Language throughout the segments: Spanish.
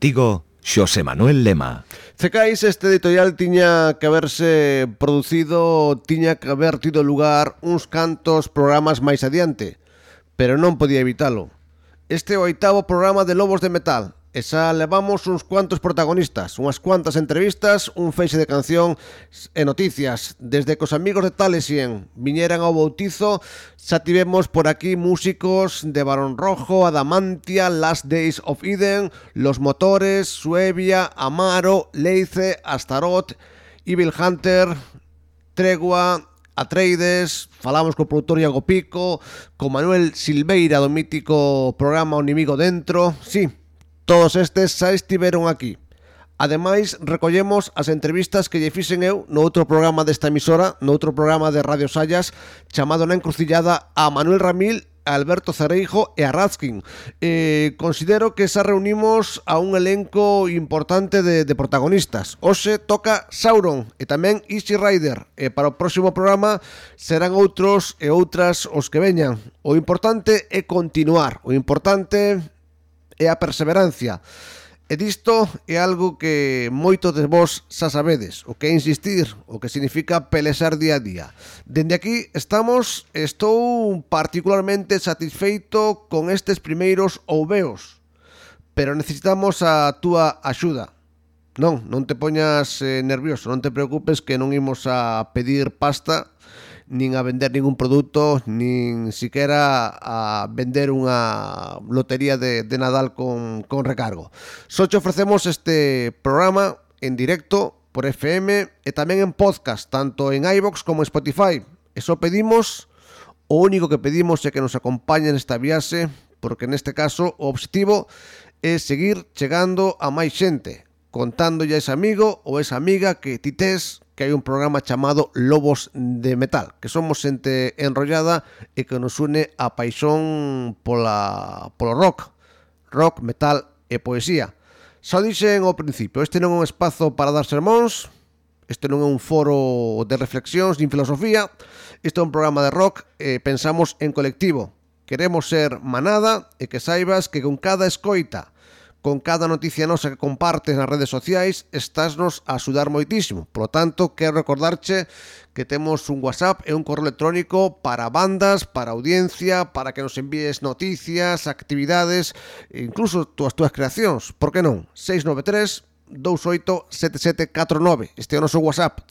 Contigo, Xosé Manuel Lema. Cecais este editorial tiña que haberse producido, tiña que haber tido lugar uns cantos programas máis adiante, pero non podía evitalo. Este é o oitavo programa de Lobos de Metal, E xa levamos uns cuantos protagonistas, unhas cuantas entrevistas, un feixe de canción e noticias. Desde que os amigos de Talesien viñeran ao bautizo, xa por aquí músicos de Barón Rojo, Adamantia, Last Days of Eden, Los Motores, Suevia, Amaro, Leice, Astaroth, Evil Hunter, Tregua, Atreides, falamos co produtor Iago Pico, con Manuel Silveira do mítico programa O Inimigo Dentro, sí, Todos estes xa estiveron aquí. Ademais, recollemos as entrevistas que lle fixen eu no outro programa desta emisora, no outro programa de Radio Sallas, chamado Na Encrucillada a Manuel Ramil Alberto Cereijo e a Ratskin. Eh, considero que xa reunimos a un elenco importante de, de protagonistas. Hoxe toca Sauron e tamén Easy Rider. E para o próximo programa serán outros e outras os que veñan. O importante é continuar. O importante e a perseverancia. E disto é algo que moito de vos xa sabedes, o que é insistir, o que significa pelesar día a día. Dende aquí estamos, estou particularmente satisfeito con estes primeiros ouveos, pero necesitamos a túa axuda. Non, non te poñas eh, nervioso, non te preocupes que non imos a pedir pasta, nin a vender ningún produto, nin siquiera a vender unha lotería de, de Nadal con, con recargo. Só te ofrecemos este programa en directo por FM e tamén en podcast, tanto en iVox como en Spotify. Eso pedimos, o único que pedimos é que nos acompañen esta viaxe, porque neste caso o obxectivo é seguir chegando a máis xente, contándolle a ese amigo ou esa amiga que ti tes que hai un programa chamado Lobos de Metal, que somos xente enrollada e que nos une a paixón pola, polo rock, rock, metal e poesía. Xa dixen ao principio, este non é un espazo para dar sermóns, Este non é un foro de reflexións nin filosofía, este é un programa de rock e pensamos en colectivo. Queremos ser manada e que saibas que con cada escoita Con cada noticia nosa que compartes nas redes sociais Estásnos a axudar moitísimo. Por lo tanto, quero recordarche que temos un WhatsApp e un correo electrónico Para bandas, para audiencia, para que nos envíes noticias, actividades e Incluso túas túas creacións, por que non? 693 287749 Este é o noso WhatsApp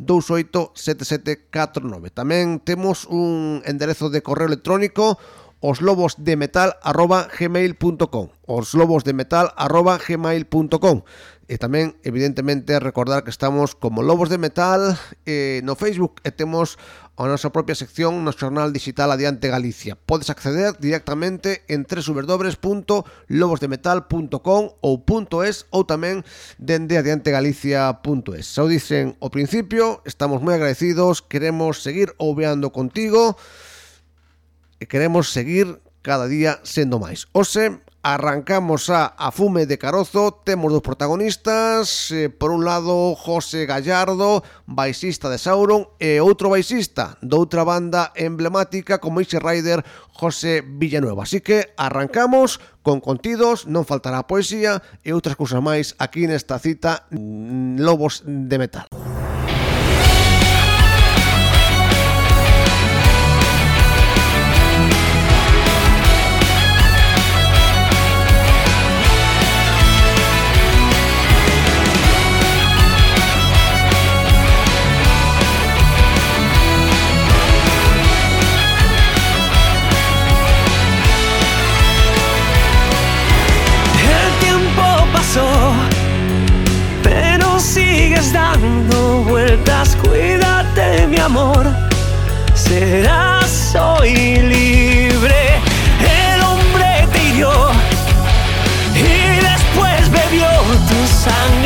693-287749 Tamén temos un enderezo de correo electrónico oslobosdemetal@gmail.com, oslobosdemetal@gmail.com. E tamén, evidentemente, recordar que estamos como Lobos de Metal eh, no Facebook e temos a nosa propia sección no xornal digital Adiante Galicia. Podes acceder directamente en www.lobosdemetal.com ou .es ou tamén dende adiantegalicia.es. Xa o dicen ao principio, estamos moi agradecidos, queremos seguir ouveando contigo, e queremos seguir cada día sendo máis. Ose, arrancamos a A Fume de Carozo, temos dos protagonistas, eh, por un lado José Gallardo, baixista de Sauron, e outro baixista doutra banda emblemática como Ice Rider, José Villanueva. Así que arrancamos con contidos, non faltará poesía e outras cousas máis aquí nesta cita mm, Lobos de Metal. Amor serás hoy libre. El hombre te hirió y después bebió tu sangre.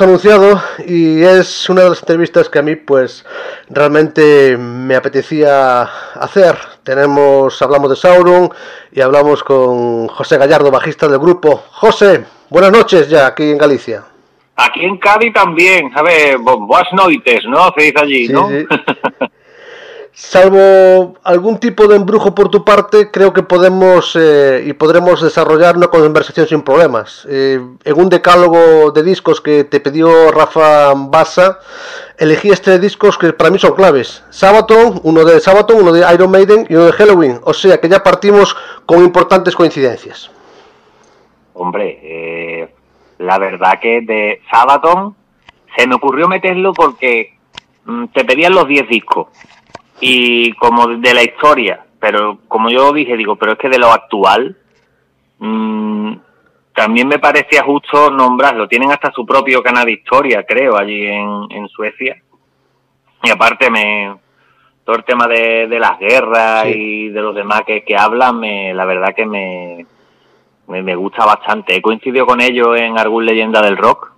Anunciado y es una de las entrevistas que a mí pues realmente me apetecía hacer. Tenemos, hablamos de Sauron y hablamos con José Gallardo, bajista del grupo. José, buenas noches ya aquí en Galicia. Aquí en Cádiz también, a ver, boas noites, ¿no? Se dice allí, Sí, ¿no? sí. Salvo algún tipo de embrujo por tu parte, creo que podemos eh, y podremos desarrollar una conversación sin problemas. Eh, en un decálogo de discos que te pidió Rafa Bassa, elegí este discos que para mí son claves. Sabaton, uno de Sabaton, uno de Iron Maiden y uno de Halloween. O sea que ya partimos con importantes coincidencias. Hombre, eh, la verdad que de Sabaton se me ocurrió meterlo porque mm, te pedían los 10 discos y como de la historia, pero como yo dije, digo, pero es que de lo actual mm, también me parecía justo nombrarlo. Tienen hasta su propio canal de historia, creo, allí en, en Suecia. Y aparte me todo el tema de, de las guerras Sí. y de los demás que, que hablan, me, la verdad que me, me, me gusta bastante. He coincidido con ellos en algún leyenda del rock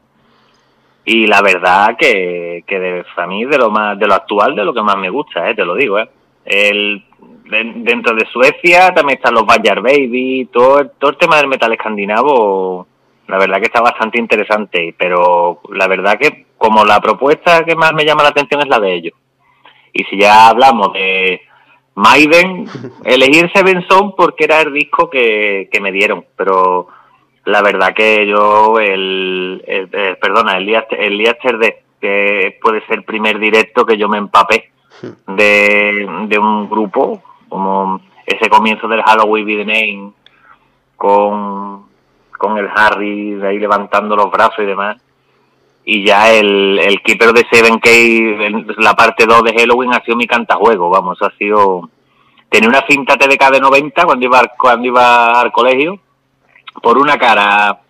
y la verdad que, que de, a mí de lo más de lo actual de lo que más me gusta, eh, te lo digo. Eh. El, de- dentro de Suecia también están los Bayard Baby, todo, el- todo el tema del metal escandinavo, la verdad que está bastante interesante, pero la verdad que como la propuesta que más me llama la atención es la de ellos. Y si ya hablamos de Maiden, elegir Seven Son porque era el disco que, que me dieron, pero la verdad que yo, el, el- el- perdona, el día, el día de que puede ser el primer directo que yo me empapé de, de un grupo, como ese comienzo del Halloween Be the Name, con, con el Harry de ahí levantando los brazos y demás. Y ya el, el Keeper de 7K, en la parte 2 de Halloween, ha sido mi cantajuego, vamos, ha sido... Tenía una cinta TDK de 90 cuando iba, cuando iba al colegio. Por una cara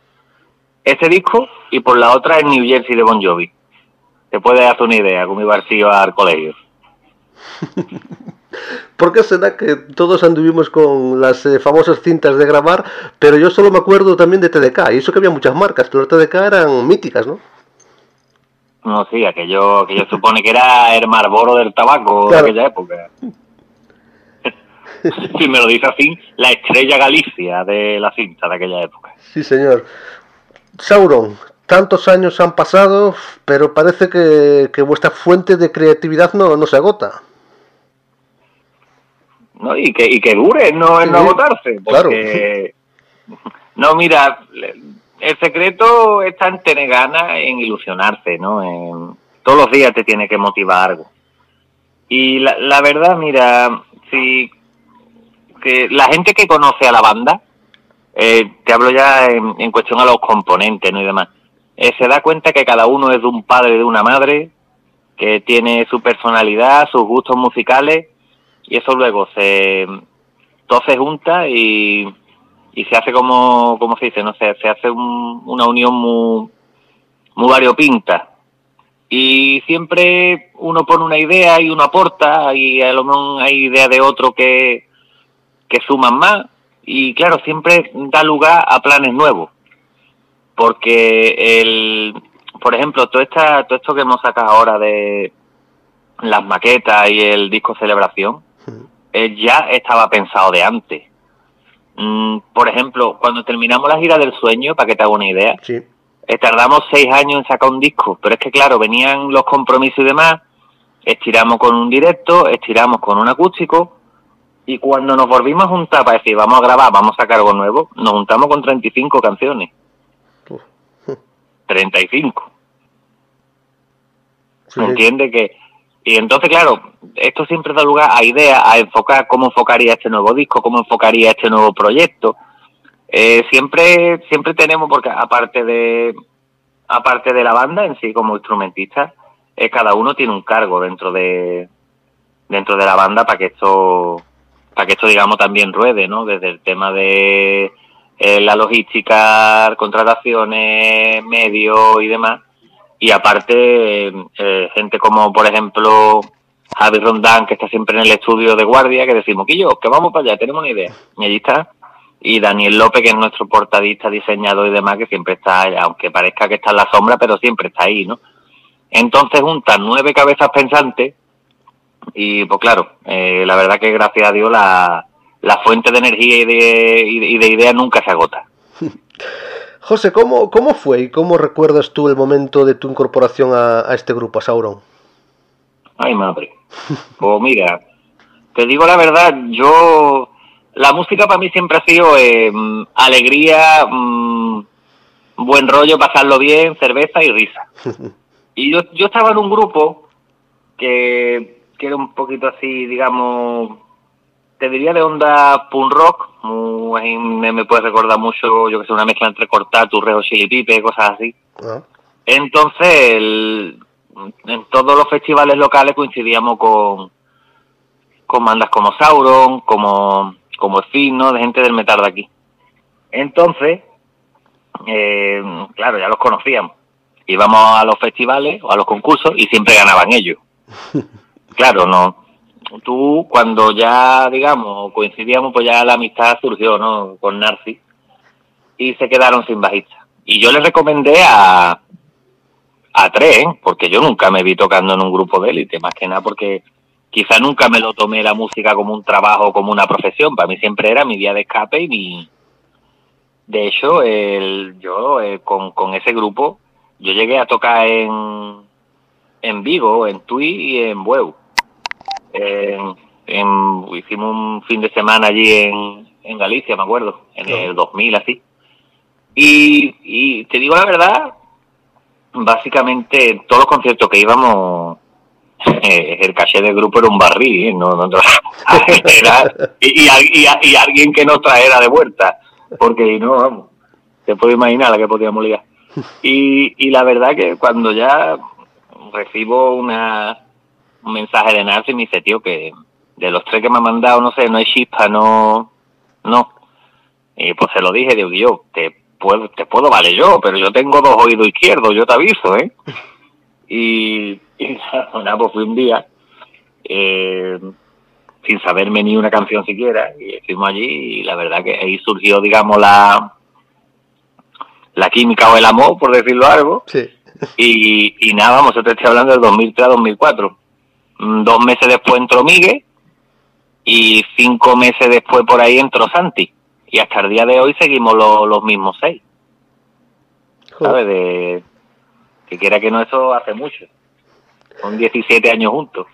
ese disco y por la otra el New Jersey de Bon Jovi. Te puedes hacer una idea cómo iba así al colegio. ¿Por qué será que todos anduvimos con las eh, famosas cintas de grabar, pero yo solo me acuerdo también de TDK, y eso que había muchas marcas, pero TDK eran míticas, ¿no? No, sí, aquello, aquello supone que era el Marlboro del tabaco Claro. de aquella época. si me lo dice así, la estrella Galicia de la cinta de aquella época. Sí, señor. Sauron, tantos años han pasado, pero parece que, que vuestra fuente de creatividad no, no se agota. ¿no? Y que, y que dure, no Sí, no agotarse. Porque, no, mira, el secreto está en tener ganas, en ilusionarse, ¿no? En- todos los días te tiene que motivar algo. Y la, la verdad, mira, si que la gente que conoce a la banda, eh, te hablo ya en, en cuestión a los componentes, ¿no? Y demás, eh, se da cuenta que cada uno es de un padre y de una madre, que tiene su personalidad, sus gustos musicales, y eso luego se todo se junta y, y se hace como como se dice no sé se hace un- una unión muy muy variopinta y siempre uno pone una idea y uno aporta y a lo mejor hay idea de otro que que suman más y claro siempre da lugar a planes nuevos porque el por ejemplo todo esta todo esto que hemos sacado ahora de las maquetas y el disco celebración eh, ya estaba pensado de antes. Mm, por ejemplo, cuando terminamos la gira del sueño, para que te haga una idea, Sí. eh, tardamos seis años en sacar un disco, pero es que claro, venían los compromisos y demás, estiramos con un directo, estiramos con un acústico, y cuando nos volvimos a juntar para decir, vamos a grabar, vamos a sacar algo nuevo, nos juntamos con 35 canciones. Uf. 35. Sí, ¿Me sí. entiende que y entonces claro esto siempre da lugar a ideas a enfocar cómo enfocaría este nuevo disco cómo enfocaría este nuevo proyecto Eh, siempre siempre tenemos porque aparte de aparte de la banda en sí como instrumentista eh, cada uno tiene un cargo dentro de dentro de la banda para que esto para que esto digamos también ruede no desde el tema de eh, la logística contrataciones medios y demás. Y aparte eh, gente como por ejemplo Javi Rondán que está siempre en el estudio de guardia que decimos que yo que vamos para allá tenemos una idea y allí está. Y Daniel López que es nuestro portadista diseñador y demás que siempre está aunque parezca que está en la sombra pero siempre está ahí no entonces juntan nueve cabezas pensantes y pues claro eh, la verdad que gracias a Dios la, la fuente de energía y de, y de- ideas nunca se agota José, ¿cómo, ¿cómo fue y cómo recuerdas tú el momento de tu incorporación a, a este grupo, a Sauron? Ay, madre. Pues mira, te digo la verdad, yo. La música para mí siempre ha sido eh, alegría, mm, buen rollo, pasarlo bien, cerveza y risa. Y yo, yo estaba en un grupo que, que era un poquito así, digamos, te diría de onda punk rock, muy- ahí me, me puede recordar mucho, yo que sé, una mezcla entre cortar, turrejo, chili pipe, cosas así. Ah, Entonces, el- en todos los festivales locales coincidíamos con, con bandas como Sauron, como, como Fin, ¿no? De gente del metal de aquí. Entonces, eh, claro, ya los conocíamos. Íbamos a los festivales o a los concursos y siempre ganaban ellos. Claro, no. Tú, cuando ya, digamos, coincidíamos, pues ya la amistad surgió, ¿no? Con Narci. Y se quedaron sin bajista. Y yo les recomendé a, a tres, porque yo nunca me vi tocando en un grupo de élite, más que nada porque quizá nunca me lo tomé la música como un trabajo, como una profesión. Para mí siempre era mi día de escape y mi... De hecho, el, yo eh, con, con ese grupo, yo llegué a tocar en, en Vigo, en Tui y en Bueu. En- hicimos un fin de semana allí en, en Galicia, me acuerdo, en el 2000 así. Y, y te digo la verdad, básicamente todos los conciertos que íbamos, eh, el caché del grupo era un barril, ¿eh? no, no, no, era- y, alguien que nos traera de vuelta, porque no, vamos, se puede imaginar la que podíamos liar. Y, y la verdad que cuando ya recibo una, un mensaje de Nancy me dice, tío, que de los tres que me ha mandado, no sé, no hay chispa, no, no. Y pues se lo dije, digo, yo, te, puedo, te puedo valer yo, pero yo tengo dos oídos izquierdos, yo te aviso, ¿eh? Y, y nada, pues fui un día, eh, sin saberme ni una canción siquiera, y fuimos allí y la verdad que ahí surgió, digamos, la, la química o el amor, por decirlo algo, Sí. y, y nada, vamos, yo te estoy hablando del 2003 a 2004. Mm, Dos meses después entró Miguel y cinco meses después por ahí entró Santi. Y hasta el día de hoy seguimos lo- los mismos seis, ¿sabes? De, que quiera que no, eso hace mucho. Son 17 años juntos.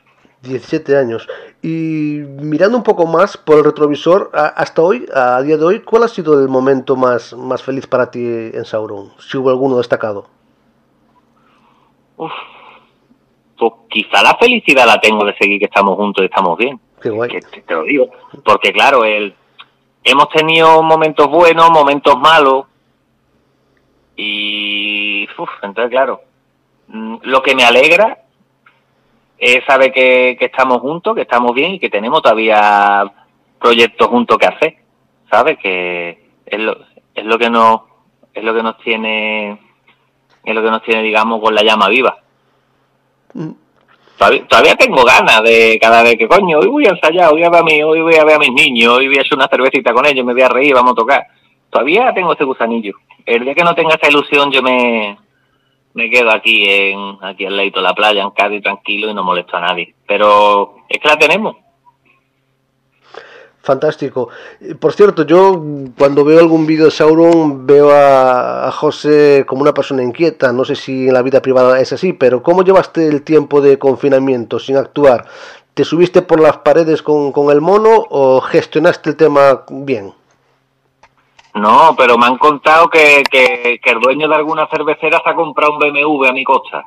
17 años. Y mirando un poco más por el retrovisor, hasta hoy, a día de hoy, ¿cuál ha sido el momento más, más feliz para ti en Sauron? Si hubo alguno destacado. Uf. Pues quizá la felicidad la tengo de seguir que estamos juntos y estamos bien. Qué guay. que te, te lo digo. Porque claro, el, hemos tenido momentos buenos, momentos malos. Y uf, entonces claro, mm, lo que me alegra es saber que, que estamos juntos, que estamos bien y que tenemos todavía proyectos juntos que hacer. ¿Sabes? Que es lo, es lo que nos es lo que nos tiene es lo que nos tiene digamos con la llama viva. Todavía, todavía tengo ganas de cada vez que coño, hoy voy a ensayar, hoy voy a ver a, mi, hoy voy a ver a mis niños, hoy voy a hacer una cervecita con ellos, me voy a reír, vamos a tocar. Todavía tengo ese gusanillo. El día que no tenga esa ilusión yo me, me quedo aquí en aquí al leito de la playa, en Cádiz, tranquilo y no molesto a nadie. Pero es que la tenemos. Fantástico. Eh, Por cierto, yo mm, cuando veo algún vídeo de Sauron veo a, a José como una persona inquieta. No sé si en la vida privada es así, pero ¿cómo llevaste el tiempo de confinamiento sin actuar? ¿Te subiste por las paredes con, con el mono o gestionaste el tema bien? No, pero me han contado que, que, que el dueño de alguna cervecera se ha comprado un BMW a mi costa.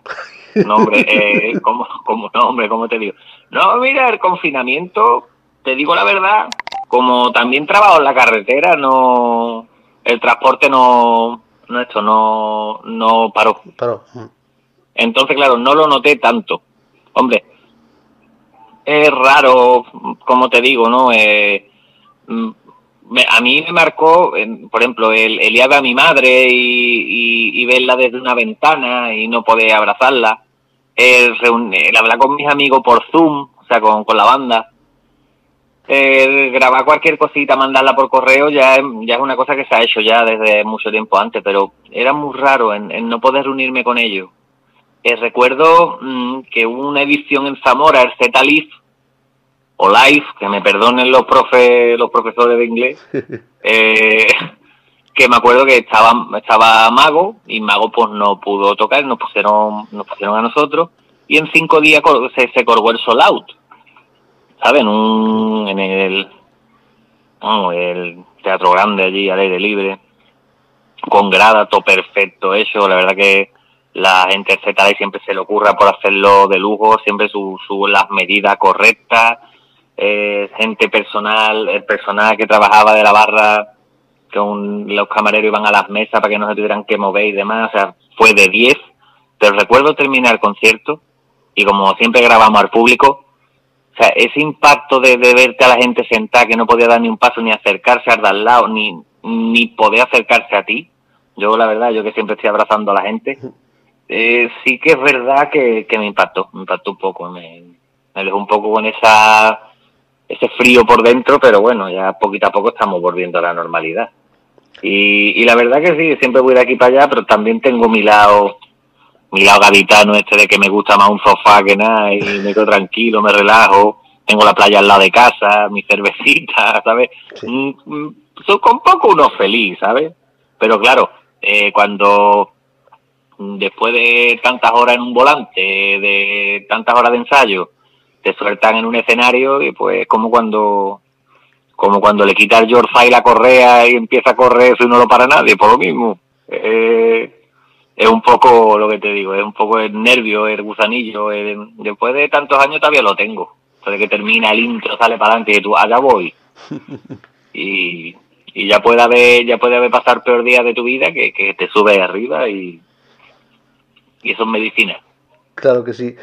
No, hombre, eh, ¿cómo, cómo, no, hombre, ¿cómo te digo? No, mira, el confinamiento, te digo la verdad, como también trabajo en la carretera, no, el transporte no, no esto, no, no paró. Mm, Entonces, claro, no lo noté tanto. Hombre, es raro, como te digo, ¿no? Eh, mm, me- a mí me marcó, por ejemplo, el, el ir a mi madre y, y- y verla desde una ventana y no poder abrazarla. El, el hablar con mis amigos por Zoom, o sea, con, con la banda. El grabar cualquier cosita, mandarla por correo, ya, es- ya es una cosa que se ha hecho ya desde mucho tiempo antes, pero era muy raro en, en no poder reunirme con ellos. Eh, recuerdo mm, que hubo una edición en Zamora, el Z o Live, que me perdonen los profe, los profesores de inglés, eh, que me acuerdo que estaba, estaba Mago, y Mago pues no pudo tocar, nos pusieron, nos pusieron a nosotros, y en cinco días se, se colgó el Soul Out, En un, en el, teatro grande allí, al aire libre, con grada, todo perfecto hecho, la verdad que la gente de ZLA siempre se le ocurra por hacerlo de lujo, siempre su, las medidas correctas, eh, gente personal, el personal que trabajaba de la barra, con los camareros iban a las mesas para que no se tuvieran que mover y demás, o sea, fue de 10, pero recuerdo terminar el concierto y como siempre grabamos al público, o sea, ese impacto de, de verte a la gente sentada que no podía dar ni un paso ni acercarse al lado, ni, ni poder acercarse a ti, yo la verdad, yo que siempre estoy abrazando a la gente, eh, sí que es verdad que, que me impactó, me impactó un poco, me, me dejó un poco con esa ese frío por dentro, pero bueno, ya poquito a poco estamos volviendo a la normalidad. Y, y la verdad que sí, siempre voy de aquí para allá, pero también tengo mi lado, mi lado gaditano este de que me gusta más un sofá que nada y me quedo tranquilo, me relajo, tengo la playa al lado de casa, mi cervecita, ¿sabes? Sí. Mm, mm, Soy con poco uno feliz, ¿sabes? Pero claro, eh, cuando después de tantas horas en un volante, de tantas horas de ensayo, te sueltan en un escenario y pues como cuando como cuando le quita el George la correa y empieza a correr eso y no lo para nadie, por lo mismo. Eh, es un poco lo que te digo, es un poco el nervio, el gusanillo. el- después de tantos años todavía lo tengo. Entonces que termina el intro, sale para adelante y tú, allá voy. Y, y ya puede haber, ya puede haber pasar peor día de tu vida que, que te sube arriba y, y eso es medicina. Claro que sí.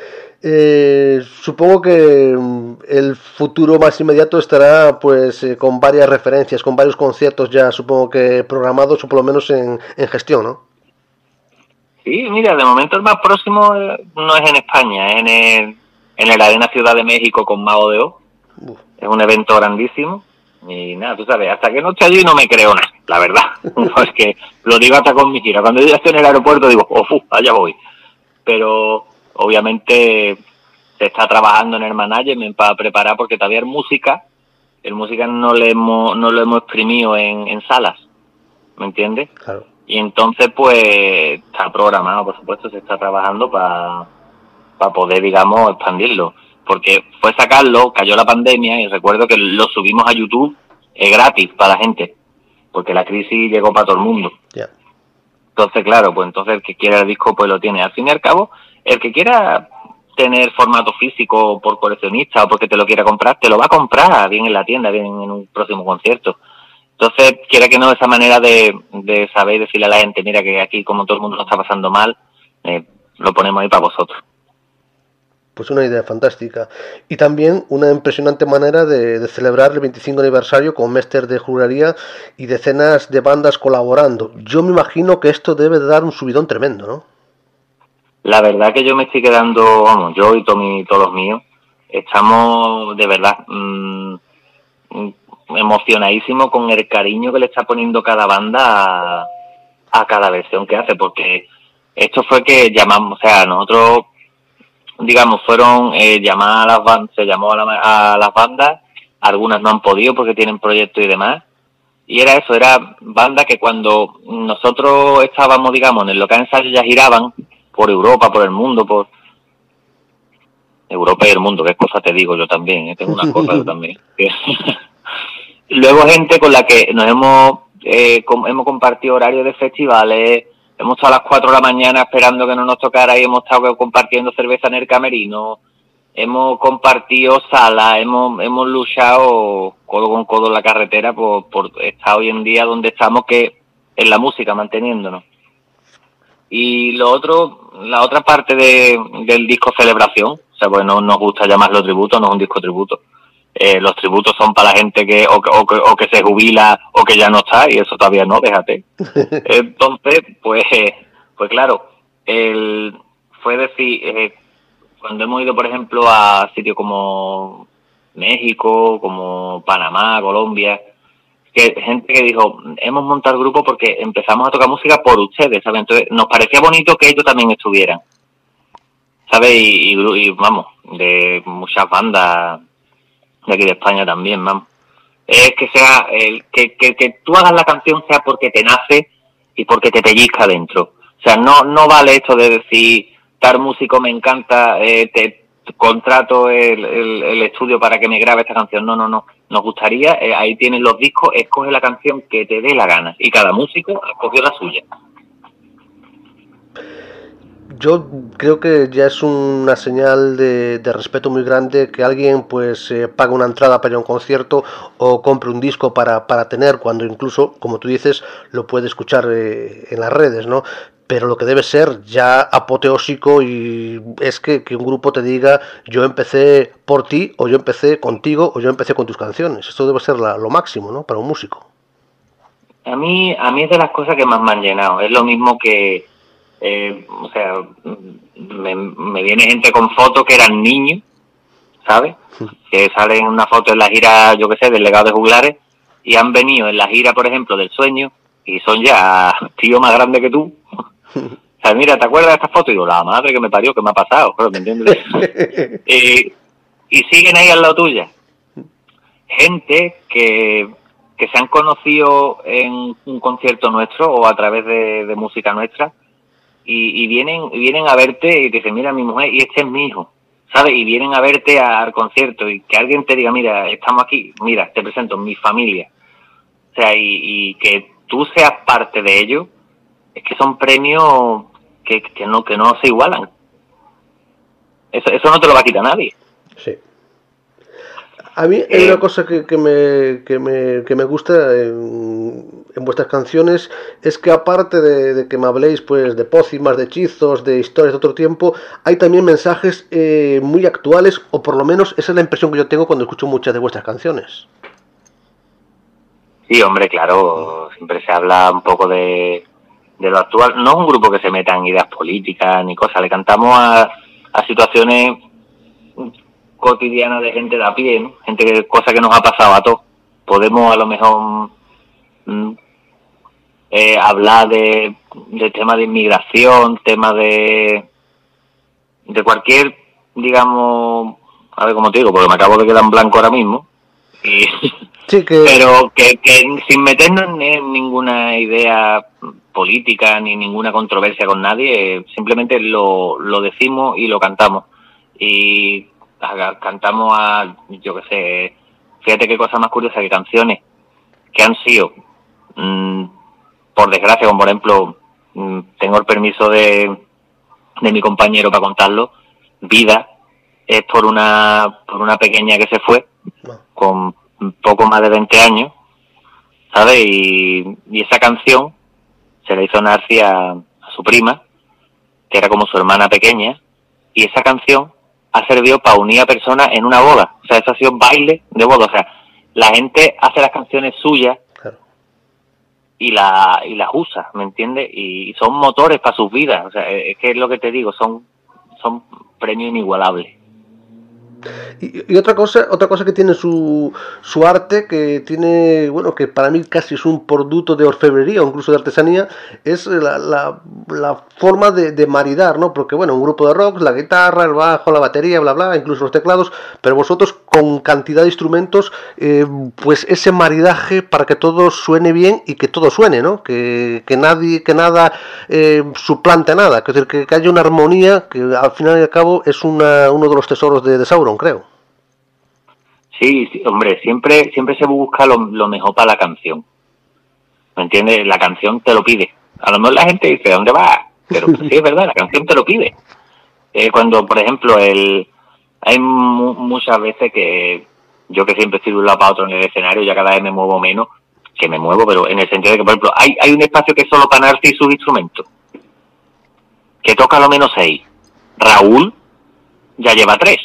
Eh, supongo que mm, el futuro más inmediato estará pues eh, con varias referencias, con varios conciertos ya supongo que programados o por lo menos en, en gestión, ¿no? Sí, mira, de momento el más próximo eh, no es en España, es en el, en el Arena Ciudad de México con Mago de O. Uf. Es un evento grandísimo. Y nada, tú sabes, hasta que no esté allí no me creo nada, la verdad. pues que lo digo hasta con mi gira. Cuando yo estoy en el aeropuerto digo, oh, allá voy. Pero obviamente se está trabajando en el management para preparar porque todavía el música, el música no, le hemos, no lo hemos exprimido en, en salas, ¿me entiendes? Claro. Y entonces, pues, está programado, por supuesto, se está trabajando para poder, digamos, expandirlo. Porque fue sacarlo, cayó la pandemia y recuerdo que lo subimos a YouTube eh, gratis para la gente. Porque la crisis llegó para todo el mundo. Entonces, claro, pues entonces el que quiera el disco, pues lo tiene. Al fin y al cabo, el que quiera tener formato físico por coleccionista o porque te lo quiera comprar, te lo va a comprar bien en la tienda, bien en un próximo concierto. Entonces, quiera que no, esa manera de, de saber y decirle a la gente, mira que aquí como todo el mundo lo está pasando mal, eh, lo ponemos ahí para vosotros. Pues una idea fantástica. Y también una impresionante manera de, de celebrar el 25 aniversario con Mester de juraría y decenas de bandas colaborando. Yo me imagino que esto debe de dar un subidón tremendo, ¿no? La verdad que yo me estoy quedando, vamos, yo y todo mi- todos los míos, estamos de verdad mm, emocionadísimos con el cariño que le está poniendo cada banda a, a cada versión que hace, porque esto fue que llamamos, o sea, nosotros, digamos, fueron eh, llamar a las bandas, se llamó a, la- a las bandas, algunas no han podido porque tienen proyectos y demás, y era eso, era bandas que cuando nosotros estábamos, digamos, en el local ensayo ya giraban por Europa, por el mundo, por Europa y el mundo, qué cosa te digo yo también, ¿eh? tengo unas cosas yo también. Luego gente con la que nos hemos eh, hemos compartido horarios de festivales, hemos estado a las 4 de la mañana esperando que no nos tocara y hemos estado compartiendo cerveza en el camerino, hemos compartido salas, hemos, hemos luchado codo con codo en la carretera por, por estar hoy en día donde estamos, que en la música, manteniéndonos. Y lo otro, la otra parte de, del disco celebración, o sea, pues no nos gusta llamarlo tributo, no es un disco tributo. Eh, los tributos son para la gente que o, que- o, que, o que se jubila o que ya no está, y eso todavía no, déjate. Entonces, pues, pues claro, el, fue decir, eh, cuando hemos ido, por ejemplo, a sitios como México, como Panamá, Colombia, que gente que dijo, hemos montado el grupo porque empezamos a tocar música por ustedes, ¿sabes? Entonces nos parecía bonito que ellos también estuvieran, ¿sabes? Y, y y, vamos, de muchas bandas de aquí de España también, vamos. Es que sea, el, que, que, que tú hagas la canción sea porque te nace y porque te pellizca dentro. O sea, no, no vale esto de decir, tal músico me encanta, eh, te contrato el, el, estudio para que me grabe esta canción. No, no, no. Nos gustaría, eh, ahí tienen los discos, escoge la canción que te dé la gana. Y cada músico escogió la suya. Yo creo que ya es una señal de, respeto muy grande que alguien pues eh, pague una entrada para ir a un concierto o compre un disco para, para tener cuando incluso, como tú dices, lo puede escuchar eh, en las redes, ¿no? Pero lo que debe ser ya apoteósico y es que, que un grupo te diga yo empecé por ti o yo empecé contigo o yo empecé con tus canciones. Esto debe ser la- lo máximo, ¿no? Para un músico. A mí, a mí es de las cosas que más me han llenado. Es lo mismo que, eh, o sea, me, me viene gente con fotos que eran niños, ¿sabes? Que salen en una foto en la gira, yo qué sé, del legado de juglares, y han venido en la gira, por ejemplo, del sueño, y son ya tío más grande que tú. O sea, mira, ¿te acuerdas de esta foto? Y digo, la madre que me parió, que me ha pasado, claro, ¿me entiendes? y, y siguen ahí al lado tuya. Gente que, que se han conocido en un concierto nuestro o a través de, de música nuestra y, y vienen vienen a verte y te dicen, mira, mi mujer y este es mi hijo, ¿sabes? Y vienen a verte al concierto y que alguien te diga, mira, estamos aquí, mira, te presento mi familia. O sea, y, y que tú seas parte de ello, es que son premios que, que no que no se igualan. Eso, eso no te lo va a quitar nadie. A mí hay Eh, una cosa que, que me, que, me, que me gusta en, en vuestras canciones es que aparte de, de que me habléis pues de pócimas, de hechizos, de historias de otro tiempo, hay también mensajes eh, muy actuales o por lo menos esa es la impresión que yo tengo cuando escucho muchas de vuestras canciones. Sí, hombre, claro, siempre se habla un poco de, de lo actual. No es un grupo que se meta en ideas políticas ni cosas, le cantamos a, a situaciones cotidianas de gente de a pie, ¿no? gente que, cosa que nos ha pasado a todos. Podemos a lo mejor mm, eh, hablar de, de temas de inmigración, temas de, de cualquier, digamos, a ver cómo te digo, porque me acabo de quedar en blanco ahora mismo. Y, Sí, que pero que, que sin meternos en ninguna idea política ni ninguna controversia con nadie, simplemente lo, lo decimos y lo cantamos. Y cantamos a, yo qué sé, fíjate qué cosa más curiosa, que canciones que han sido, mm, por desgracia, como por ejemplo, mm, tengo el permiso de, de mi compañero para contarlo, Vida, es por una, por una pequeña que se fue, No. con poco más de 20 años, ¿sabes? Y, y esa canción se la hizo Narci a, a su prima, que era como su hermana pequeña, y esa canción ha servido para unir a personas en una boda. O sea, eso ha sido baile de boda. O sea, la gente hace las canciones suyas Claro. y, la, y las usa, ¿me entiendes? Y son motores para sus vidas. O sea, es que es lo que te digo, son, son premios inigualables. Y, otra cosa, otra cosa que tiene su, su arte, que tiene, bueno, que para mí casi es un producto de orfebrería o incluso de artesanía, es la, la, forma de, maridar, ¿no? Porque bueno, un grupo de rock, la guitarra, el bajo, la batería, bla, bla, incluso los teclados, pero vosotros con cantidad de instrumentos, eh, pues ese maridaje para que todo suene bien y que todo suene, ¿no? Que, que nadie, que nada eh, suplante a nada, que, que haya una armonía que al final y al cabo es una, uno de los tesoros de, de Sauron, creo. Sí, hombre, siempre, siempre se busca lo, mejor para la canción. ¿Me entiendes? La canción te lo pide. A lo mejor la gente dice, ¿dónde va? Pero sí es verdad, la canción te lo pide. Eh, cuando, por ejemplo, el hay mu- muchas veces que yo que siempre estoy de un lado para otro en el escenario, ya cada vez me muevo menos, que me muevo, pero en el sentido de que, por ejemplo, hay, hay un espacio que es solo para Narci y sus instrumentos, que toca lo menos seis. Raúl ya lleva tres.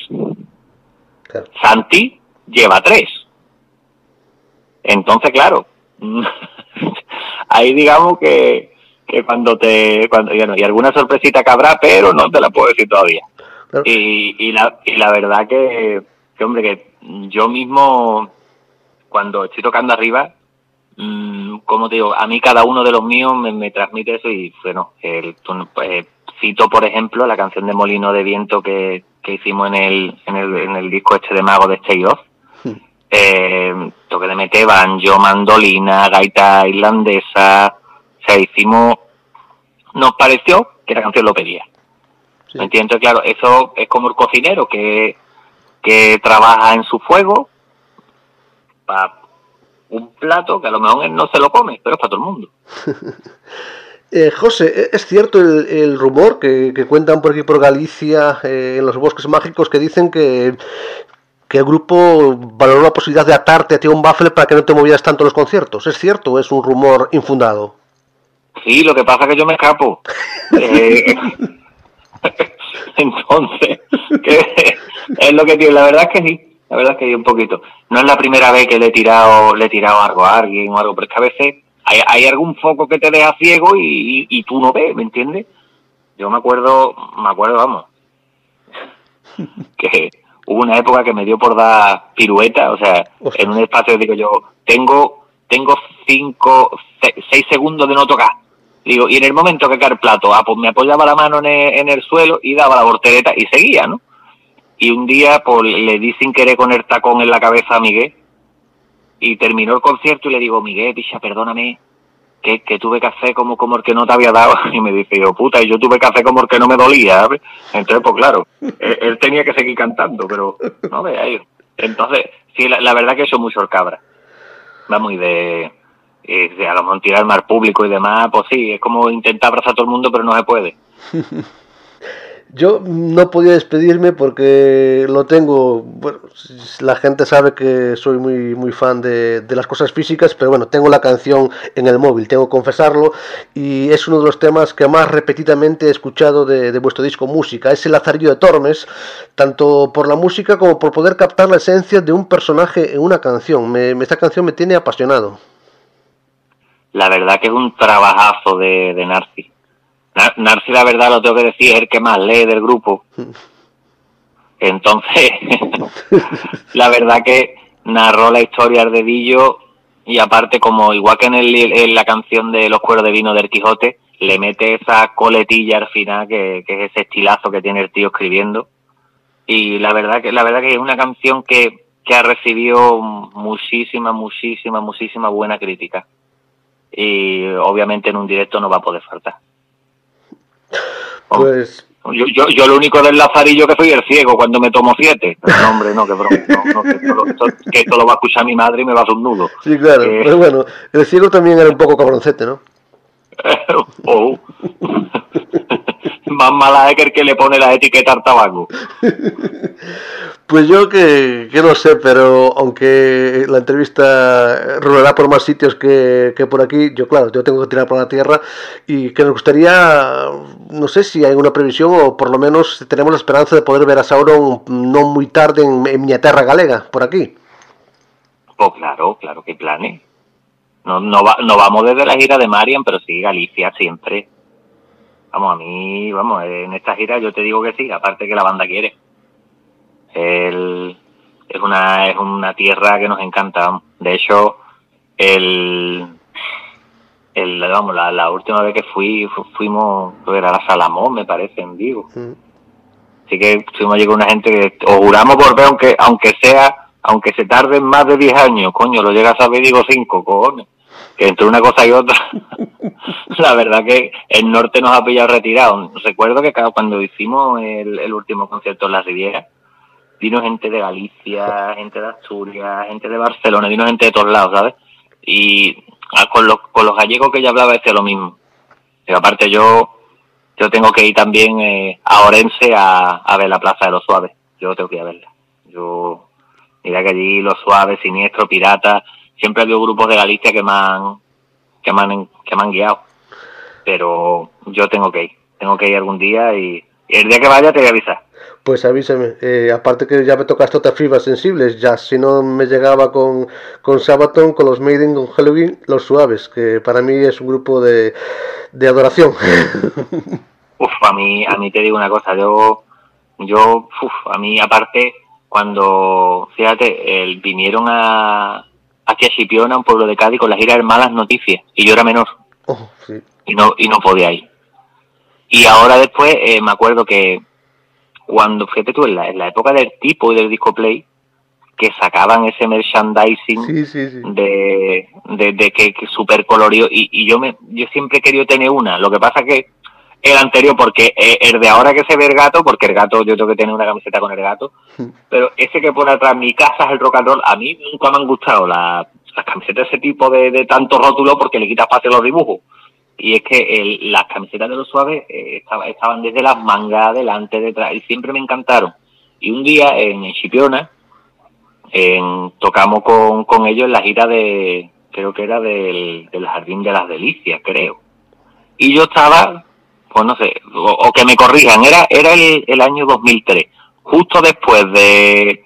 Claro. Santi lleva tres. Entonces, claro, ahí digamos que, que cuando te, cuando, bueno, y alguna sorpresita que habrá, pero no te la puedo decir todavía. Claro. Y, y, la, y la verdad que, que, hombre, que yo mismo, cuando estoy tocando arriba, mm, como te digo, a mí cada uno de los míos me, me transmite eso y bueno, el, pues, cito por ejemplo la canción de Molino de Viento que, que hicimos en el, en el, en el disco este de Mago de Stay Off. Eh, toque de mete banjo, mandolina, gaita irlandesa, o sea, hicimos, nos pareció que la canción lo pedía. Sí. ¿Me entiendes? Claro, eso es como el cocinero que, que trabaja en su fuego para un plato que a lo mejor él no se lo come, pero es para todo el mundo. Eh, José, ¿e- ¿es cierto el, el rumor que, que cuentan por aquí por Galicia, eh, en los bosques mágicos, que dicen que, que el grupo valoró la posibilidad de atarte a ti a un baffle para que no te movieras tanto en los conciertos? ¿Es cierto o es un rumor infundado? Sí, lo que pasa es que yo me escapo. Eh, entonces, que es lo que tiene. La verdad es que sí, la verdad es que sí, un poquito. No es la primera vez que le he tirado, le he tirado algo a alguien o algo, pero es que a veces hay, hay algún foco que te deja ciego y, y, y tú no ves, ¿me entiendes? Yo me acuerdo, me acuerdo, vamos, que hubo una época que me dio por dar pirueta, o sea, en un espacio digo yo, tengo, tengo cinco, se- seis segundos de no tocar. Digo, y en el momento que cae el plato, ah, pues me apoyaba la mano en el, en el suelo y daba la voltereta y seguía, ¿no? Y un día, pues le di sin querer con el tacón en la cabeza a Miguel y terminó el concierto y le digo, Miguel, picha, perdóname, que, que tuve que hacer como, como el que no te había dado. Y me dice, yo, puta, y yo tuve que hacer como el que no me dolía. Entonces, pues claro, él, tenía que seguir cantando, pero no ve ahí. Entonces, sí, la, la verdad que eso es muy sorcabra. Va muy de, de a lo mejor tirar al público y demás, pues sí, es como intentar abrazar a todo el mundo, pero no se puede. Yo no podía despedirme porque lo tengo. Bueno, la gente sabe que soy muy, muy fan de, de, las cosas físicas, pero bueno, tengo la canción en el móvil, tengo que confesarlo. Y es uno de los temas que más repetidamente he escuchado de, de vuestro disco música. Es el Lazarillo de Tormes, tanto por la música como por poder captar la esencia de un personaje en una canción. Me, esta canción me tiene apasionado. La verdad que es un trabajazo de, de Narcis Narci, la verdad, lo tengo que decir, es el que más lee del grupo. Entonces, la verdad que narró la historia de Dillo y aparte, como igual que en, el, en, la canción de Los cueros de vino del Quijote, le mete esa coletilla al final, que, que, es ese estilazo que tiene el tío escribiendo. Y la verdad que, la verdad que es una canción que, que ha recibido muchísima, muchísima, muchísima buena crítica. Y obviamente en un directo no va a poder faltar. Pues. Yo, yo, yo lo único del lazarillo que soy el ciego cuando me tomo siete. No, hombre, no, que broma. No, no, que, esto, esto, que, esto, lo va a escuchar mi madre y me va a hacer un nudo. Sí, claro. Eh, pero bueno, el ciego también era un poco cabroncete, ¿no? oh. Más mala es que el que le pone la etiqueta al tabaco. Pues yo que, que, no sé, pero aunque la entrevista rolará por más sitios que, que, por aquí, yo claro, yo tengo que tirar por la tierra y que nos gustaría, no sé si hay una previsión o por lo menos tenemos la esperanza de poder ver a Sauron no muy tarde en, en mi tierra galega, por aquí. Pues claro, claro que planes. No, no, va, no vamos desde la gira de Marian, pero sí Galicia siempre. Vamos, a mí, vamos, en esta gira yo te digo que sí, aparte que la banda quiere. El, es una es una tierra que nos encanta. De hecho, el, el vamos, la, la última vez que fui fu, fuimos era la Salamón, me parece, en Vigo. Mm. Así que fuimos allí con una gente que os juramos por ver, aunque aunque sea, aunque se tarden más de 10 años, coño, lo llegas a ver digo 5, cojones. Que entre una cosa y otra, la verdad que el norte nos ha pillado retirado. Recuerdo que cuando hicimos el, el último concierto en la Riviera, vino gente de Galicia, gente de Asturias, gente de Barcelona, vino gente de todos lados, ¿sabes? Y con los, con los gallegos que ya hablaba este lo mismo. Pero aparte yo yo tengo que ir también eh, a Orense a, a, ver la Plaza de los Suaves. Yo tengo que ir a verla. Yo, mira que allí los Suaves, Siniestro, Pirata, siempre ha habido grupos de Galicia que me han, que me han, que me han guiado. Pero yo tengo que ir. Tengo que ir algún día y, el día que vaya te voy a avisar. Pues avísame. Eh, aparte que ya me tocaste otras fibras sensibles, ya si no me llegaba con, con Sabaton, con los Maiden, con Halloween, los suaves, que para mí es un grupo de, de adoración. Uf, a mí, a mí te digo una cosa, yo, yo, uf, a mí aparte, cuando, fíjate, el, vinieron a, aquí a Chipiona, un pueblo de Cádiz, con la gira de Malas Noticias, y yo era menor. Oh, sí. Y no, y no podía ir. Y ahora después, eh, me acuerdo que cuando, fíjate tú, en la, en la época del tipo y del disco play, que sacaban ese merchandising sí, sí, sí. de, de, de, que, que super colorido y, y, yo me yo siempre he querido tener una lo que pasa que el anterior porque eh, el de ahora que se ve el gato porque el gato yo tengo que tener una camiseta con el gato pero ese que pone atrás mi casa es el rock and roll a mí nunca me han gustado la, las camisetas de ese tipo de, de tanto rótulo porque le quitas fácil los dibujos y es que el, las camisetas de los suaves eh, estaba, estaban desde las mangas, adelante, detrás, y siempre me encantaron. Y un día en, en Chipiona en, tocamos con, con ellos en la gira de, creo que era del, del Jardín de las Delicias, creo. Y yo estaba, pues no sé, o, o que me corrijan, era, era el, el año 2003. Justo después de,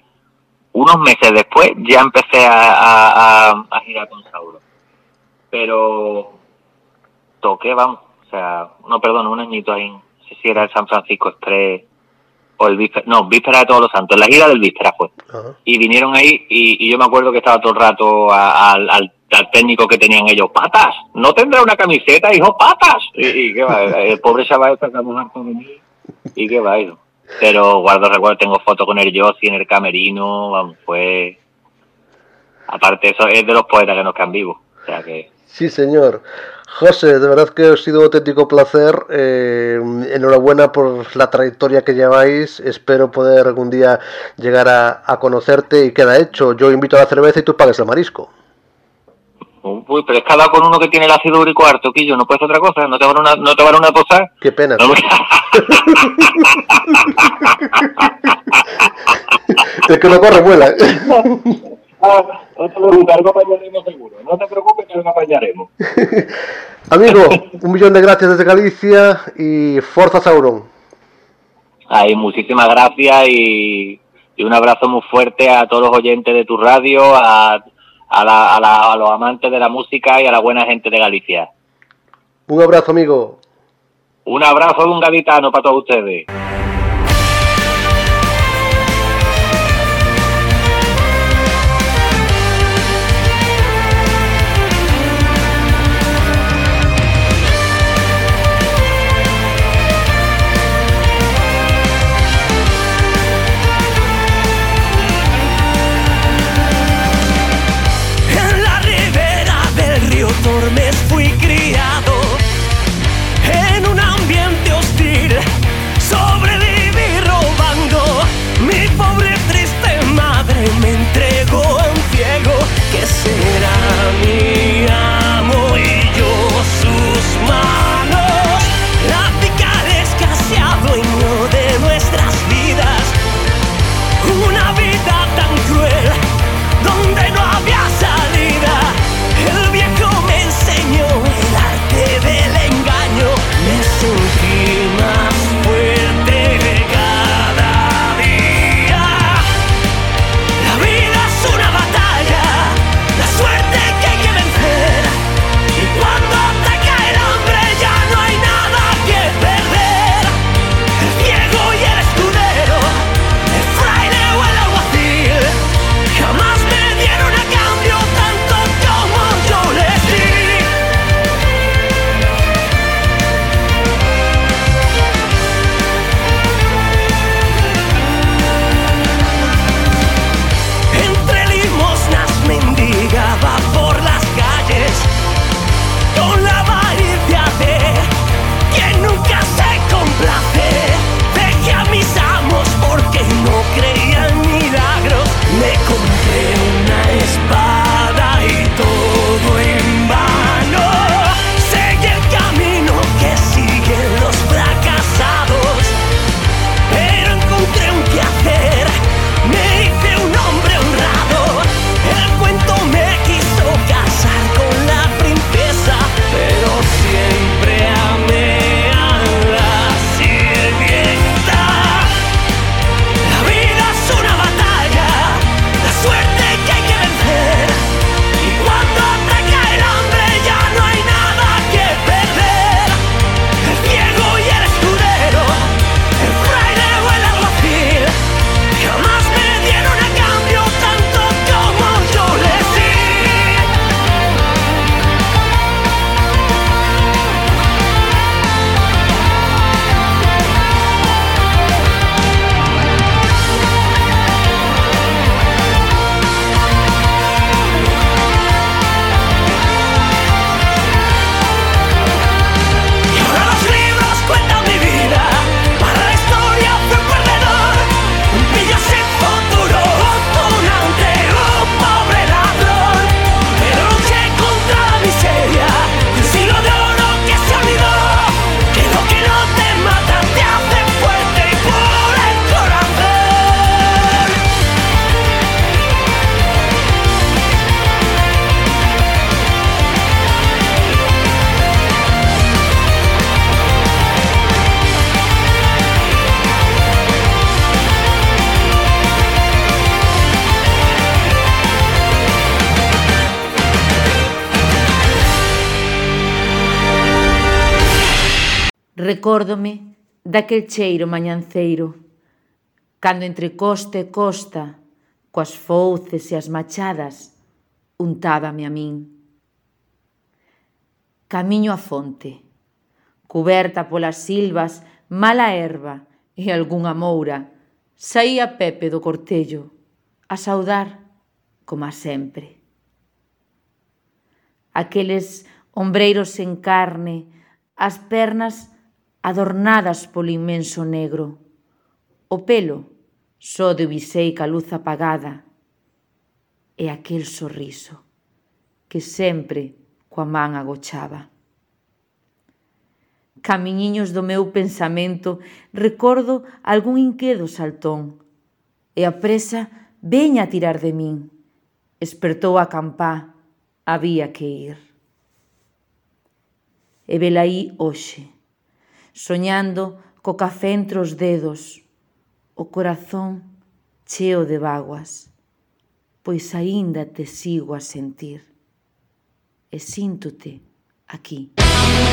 unos meses después, ya empecé a, a, a, a girar con Sauro. Pero toqué, vamos, o sea, no, perdón, un añito ahí, no sé si era el San Francisco Express o el Víspera, no, Víspera de Todos los Santos, la gira del Víspera fue. Uh -huh. Y vinieron ahí y, y, yo me acuerdo que estaba todo el rato a, a, al, al, técnico que tenían ellos, patas, no tendrá una camiseta, hijo, patas. Y, y qué va, el pobre chaval sacamos harto de mí y qué va, hijo. Pero guardo recuerdo, tengo fotos con el Yossi en el camerino, vamos, fue... Aparte, eso es de los poetas que nos quedan vivos. O sea que... Sí, señor. José, de verdad que ha sido un auténtico placer. Eh, enhorabuena por la trayectoria que lleváis. Espero poder algún día llegar a, a, conocerte y queda hecho. Yo invito a la cerveza y tú pagues el marisco. Uy, pero es que con uno que tiene el ácido úrico harto, Quillo, no puedes otra cosa, no te van a una, no te van a una posar. Qué pena. No, El que no corre vuela. Ah, no te preocupes, algo apañaremos seguro. No te preocupes que algo apañaremos. Amigo, un millón de gracias desde Galicia y Forza Sauron. Ay, muchísimas gracias y, y un abrazo muy fuerte a todos los oyentes de tu radio, a, a, la- a la- a los amantes de la música y a la buena gente de Galicia. Un abrazo, amigo. Un abrazo de un gaditano para todos ustedes. Recórdome daquel cheiro mañanceiro, cando entre costa e costa, coas fouces e as machadas, untábame a min. Camiño a fonte, cuberta polas silvas, mala erva e algunha moura, saía Pepe do cortello, a saudar, como a sempre. Aqueles ombreiros sen carne, as pernas adornadas polo inmenso negro. O pelo, só de ubiseica luz apagada, e aquel sorriso que sempre coa man agochaba. Camiñiños do meu pensamento recordo algún inquedo saltón, e a presa veña a tirar de min. Espertou a campá, había que ir. E velaí hoxe, soñando co café entre os dedos, o corazón cheo de vaguas, pois aínda te sigo a sentir e síntote aquí. Música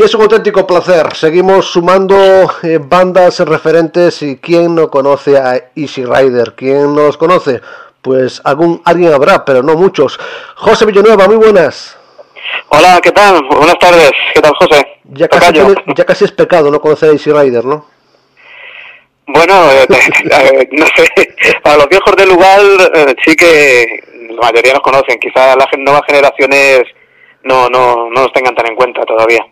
Y es un auténtico placer. Seguimos sumando eh, bandas referentes y quién no conoce a Easy Rider, quién no los conoce. Pues algún alguien habrá, pero no muchos. José Villanueva, muy buenas. Hola, ¿qué tal? Buenas tardes. ¿Qué tal, José? Ya casi, tiene- ya casi es pecado no conocer a Easy Rider, ¿no? Bueno, eh, eh, no sé, para los viejos del lugar eh, sí que la mayoría nos conocen, quizá las nuevas generaciones no, no, no nos tengan tan en cuenta todavía.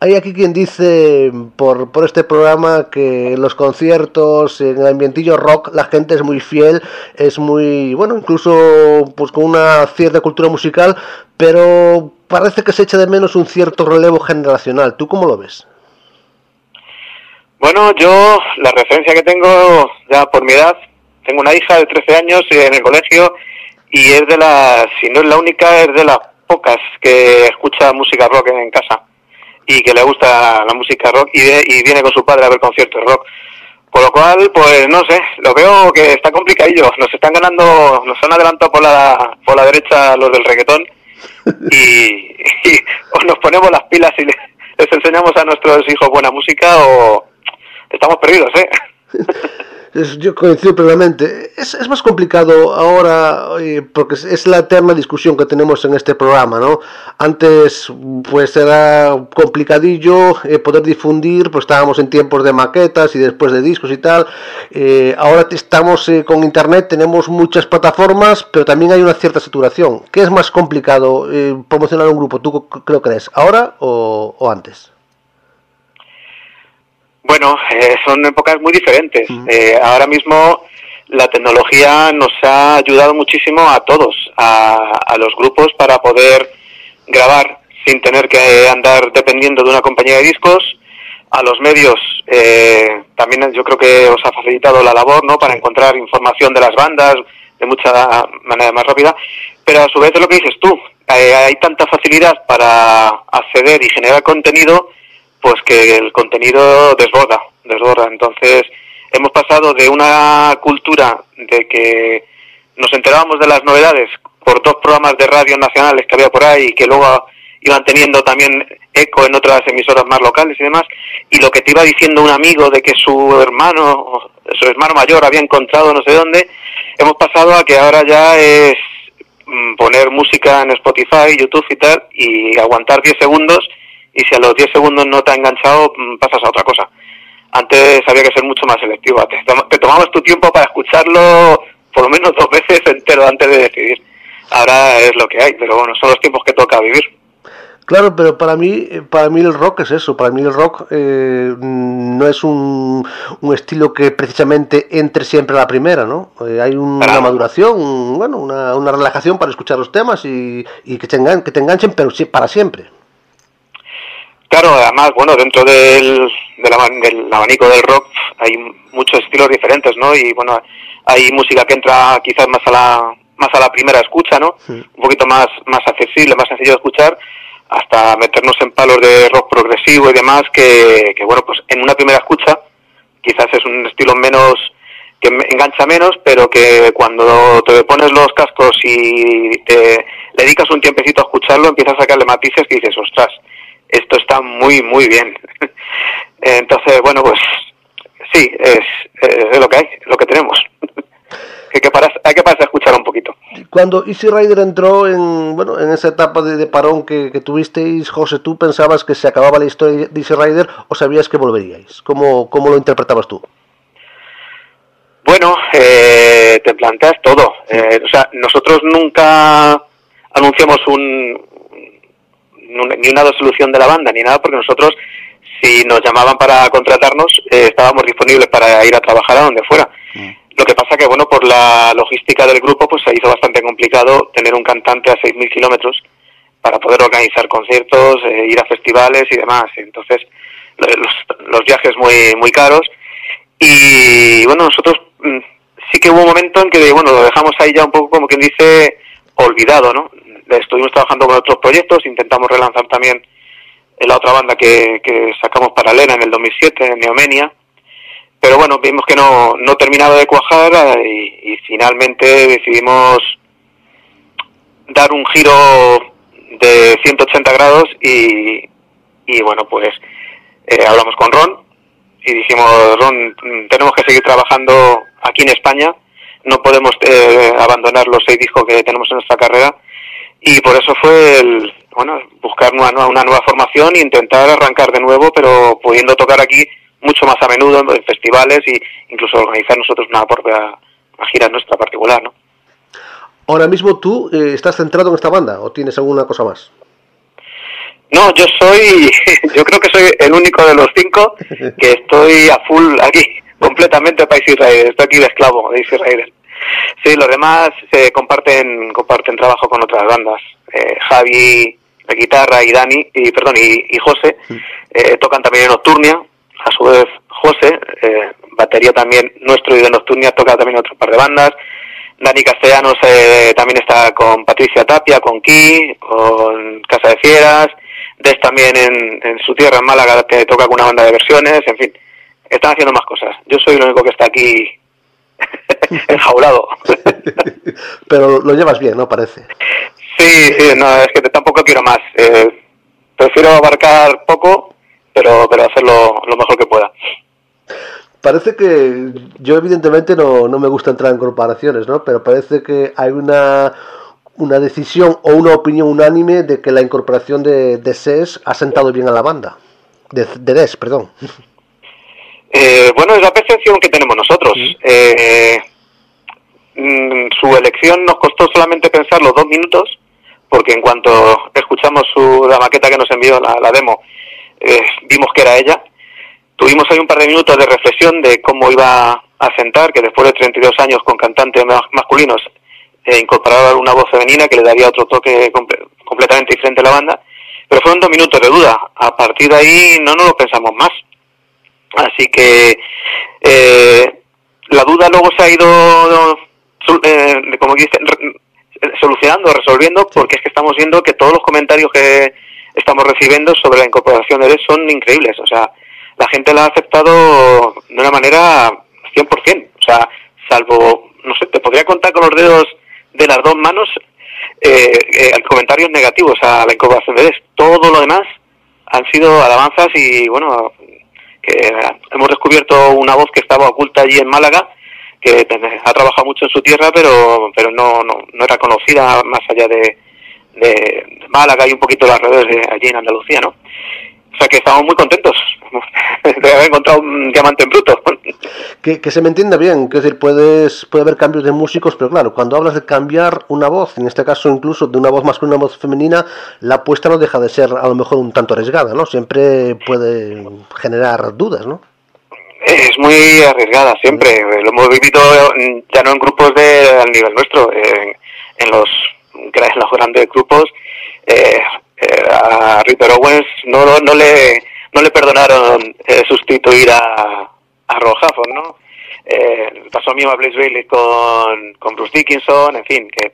Hay aquí quien dice por, por este programa que los conciertos, en el ambientillo rock, la gente es muy fiel, es muy, bueno, incluso pues con una cierta cultura musical, pero parece que se echa de menos un cierto relevo generacional. ¿Tú cómo lo ves? Bueno, yo la referencia que tengo ya por mi edad, tengo una hija de 13 años en el colegio y es de las, si no es la única, es de las pocas que escucha música rock en casa y que le gusta la música rock y, de- y viene con su padre a ver conciertos rock. Por lo cual, pues no sé, lo veo que está complicadillo. Nos están ganando, nos han adelantado por la, por la derecha los del reggaetón y, y o nos ponemos las pilas y le- les enseñamos a nuestros hijos buena música o estamos perdidos, ¿eh? Yo coincido plenamente. Es, es más complicado ahora, eh, porque es, la eterna discusión que tenemos en este programa, ¿no? Antes, pues era complicadillo eh, poder difundir, pues estábamos en tiempos de maquetas y después de discos y tal. Eh, ahora estamos eh, con internet, tenemos muchas plataformas, pero también hay una cierta saturación. ¿Qué es más complicado promocionar un grupo? ¿Tú c- creo crees? ¿Ahora o, o antes? Bueno, eh, son épocas muy diferentes. Eh, ahora mismo la tecnología nos ha ayudado muchísimo a todos, a, a los grupos, para poder grabar sin tener que andar dependiendo de una compañía de discos. A los medios eh, también yo creo que os ha facilitado la labor ¿no? para encontrar información de las bandas de mucha manera más rápida. Pero a su vez es lo que dices tú, eh, hay tanta facilidad para acceder y generar contenido pues que el contenido desborda, desborda. Entonces, hemos pasado de una cultura de que nos enterábamos de las novedades por dos programas de radio nacionales que había por ahí y que luego iban teniendo también eco en otras emisoras más locales y demás, y lo que te iba diciendo un amigo de que su hermano, su hermano mayor había encontrado no sé dónde, hemos pasado a que ahora ya es mm, poner música en Spotify, YouTube y tal, y aguantar 10 segundos, y si a los 10 segundos no te ha enganchado, mm, pasas a otra cosa. Antes había que ser mucho más selectivo, te, te tomabas tu tiempo para escucharlo por lo menos dos veces entero antes de decidir. Ahora es lo que hay, pero bueno, son los tiempos que toca vivir. Claro, pero para mí, eh, para mí el rock es eso. Para mí el rock eh, no es un, un estilo que precisamente entre siempre a la primera, ¿no? Eh, hay un- una maduración, un- bueno, una, una relajación para escuchar los temas y, y que, te engan- que te enganchen, pero sí, para siempre. Claro, además, bueno, dentro del, del, aban- del abanico del rock hay muchos estilos diferentes, ¿no? Y bueno, hay música que entra quizás más a la más a la primera escucha, ¿no? Un poquito más más accesible, más sencillo de escuchar, hasta meternos en palos de rock progresivo y demás que, que bueno, pues en una primera escucha quizás es un estilo menos que engancha menos, pero que cuando te pones los cascos y te le dedicas un tiempecito a escucharlo, empiezas a sacarle matices que dices, ostras, esto está muy, muy bien. Entonces, bueno, pues sí, es, es lo que hay, lo que tenemos. que, que paras- hay que pararse a escuchar un poquito. Cuando Easy Rider entró en, bueno, en esa etapa de, de parón que, que tuvisteis, José, ¿tú pensabas que se acababa la historia de Easy Rider o sabías que volveríais? ¿Cómo, cómo lo interpretabas tú? Bueno, eh, te planteas todo. Eh, o sea, nosotros nunca anunciamos un, un- ni una solución de la banda ni nada, porque nosotros, si nos llamaban para contratarnos, eh, estábamos disponibles para ir a trabajar a donde fuera. Lo que pasa que, bueno, por la logística del grupo, pues se hizo bastante complicado tener un cantante a 6.000 kilómetros para poder organizar conciertos, eh, ir a festivales y demás. Entonces, lo- los, los viajes muy, muy caros. Y bueno, nosotros mm, sí que hubo un momento en que, bueno, lo dejamos ahí ya un poco como quien dice olvidado, ¿no? Estuvimos trabajando con otros proyectos, intentamos relanzar también la otra banda que, que sacamos paralela en el 2007, en Neomenia, pero bueno, vimos que no, no terminaba de cuajar eh, y, finalmente decidimos dar un giro de 180 grados y, y bueno, pues eh, hablamos con Ron y dijimos, Ron, tenemos que seguir trabajando aquí en España, no podemos eh, abandonar los seis discos que tenemos en nuestra carrera y por eso fue el, bueno, buscar una, nueva- una nueva formación e intentar arrancar de nuevo, pero pudiendo tocar aquí mucho más a menudo en festivales y incluso organizar nosotros una propia una gira nuestra particular, ¿no? Ahora mismo tú eh, estás centrado en esta banda o tienes alguna cosa más. No, yo soy, yo creo que soy el único de los cinco que estoy a full aquí, completamente para Easy Rider, estoy aquí de esclavo de Rider. Sí, los demás se comparten, comparten trabajo con otras bandas. Eh, Javi de guitarra y Dani, y perdón, y, y José, eh, tocan también en Nocturnia, a su vez José, eh, batería también nuestro y de Nocturnia, toca también otro par de bandas. Dani Castellanos eh, también está con Patricia Tapia, con Ki, con Casa de Fieras, Des también en, en su tierra, en Málaga, que toca con una banda de versiones, en fin, están haciendo más cosas. Yo soy el único que está aquí enjaulado. Pero lo llevas bien, ¿no? Parece. sí, sí, no, es que tampoco quiero más. Eh, prefiero abarcar poco, pero, pero hacerlo lo mejor que pueda. Parece que yo evidentemente no, no me gusta entrar en comparaciones, ¿no? Pero parece que hay una, una decisión o una opinión unánime de que la incorporación de, de SES ha sentado bien a la banda. De, de DES, perdón. Eh, bueno, es la percepción que tenemos nosotros. Eh, mm, su elección nos costó solamente pensar los dos minutos, porque en cuanto escuchamos su, la maqueta que nos envió, la, la demo, eh, vimos que era ella. Tuvimos ahí un par de minutos de reflexión de cómo iba a sentar, que después de 32 años con cantantes ma- masculinos, eh, incorporar una voz femenina que le daría otro toque comple- completamente diferente a la banda. Pero fueron dos minutos de duda. A partir de ahí no nos lo pensamos más. Así que eh, la duda luego se ha ido, eh, como dicen, solucionando, resolviendo, porque es que estamos viendo que todos los comentarios que estamos recibiendo sobre la incorporación de EDES son increíbles. O sea, la gente la ha aceptado de una manera 100%. O sea, salvo, no sé, te podría contar con los dedos de las dos manos eh, eh, comentarios negativos a la incorporación de EDES. Todo lo demás han sido alabanzas y, bueno, que hemos descubierto una voz que estaba oculta allí en Málaga, que ha trabajado mucho en su tierra, pero pero no, no, no era conocida más allá de, de Málaga y un poquito de alrededor de allí en Andalucía, ¿no? O sea que estamos muy contentos de haber encontrado un diamante en bruto. Que, que se me entienda bien, que decir, puedes, puede haber cambios de músicos, pero claro, cuando hablas de cambiar una voz, en este caso incluso de una voz masculina a una voz femenina, la apuesta no deja de ser a lo mejor un tanto arriesgada, ¿no? Siempre puede generar dudas, ¿no? Es muy arriesgada siempre. Lo hemos vivido ya no en grupos de al nivel nuestro, en, en los en los grandes grupos. eh, eh, a Ritter Owens no, no, no le no le perdonaron eh, sustituir a, a Ron ¿no? Eh, pasó mismo a Blaze Bailey con, con Bruce Dickinson, en fin, que,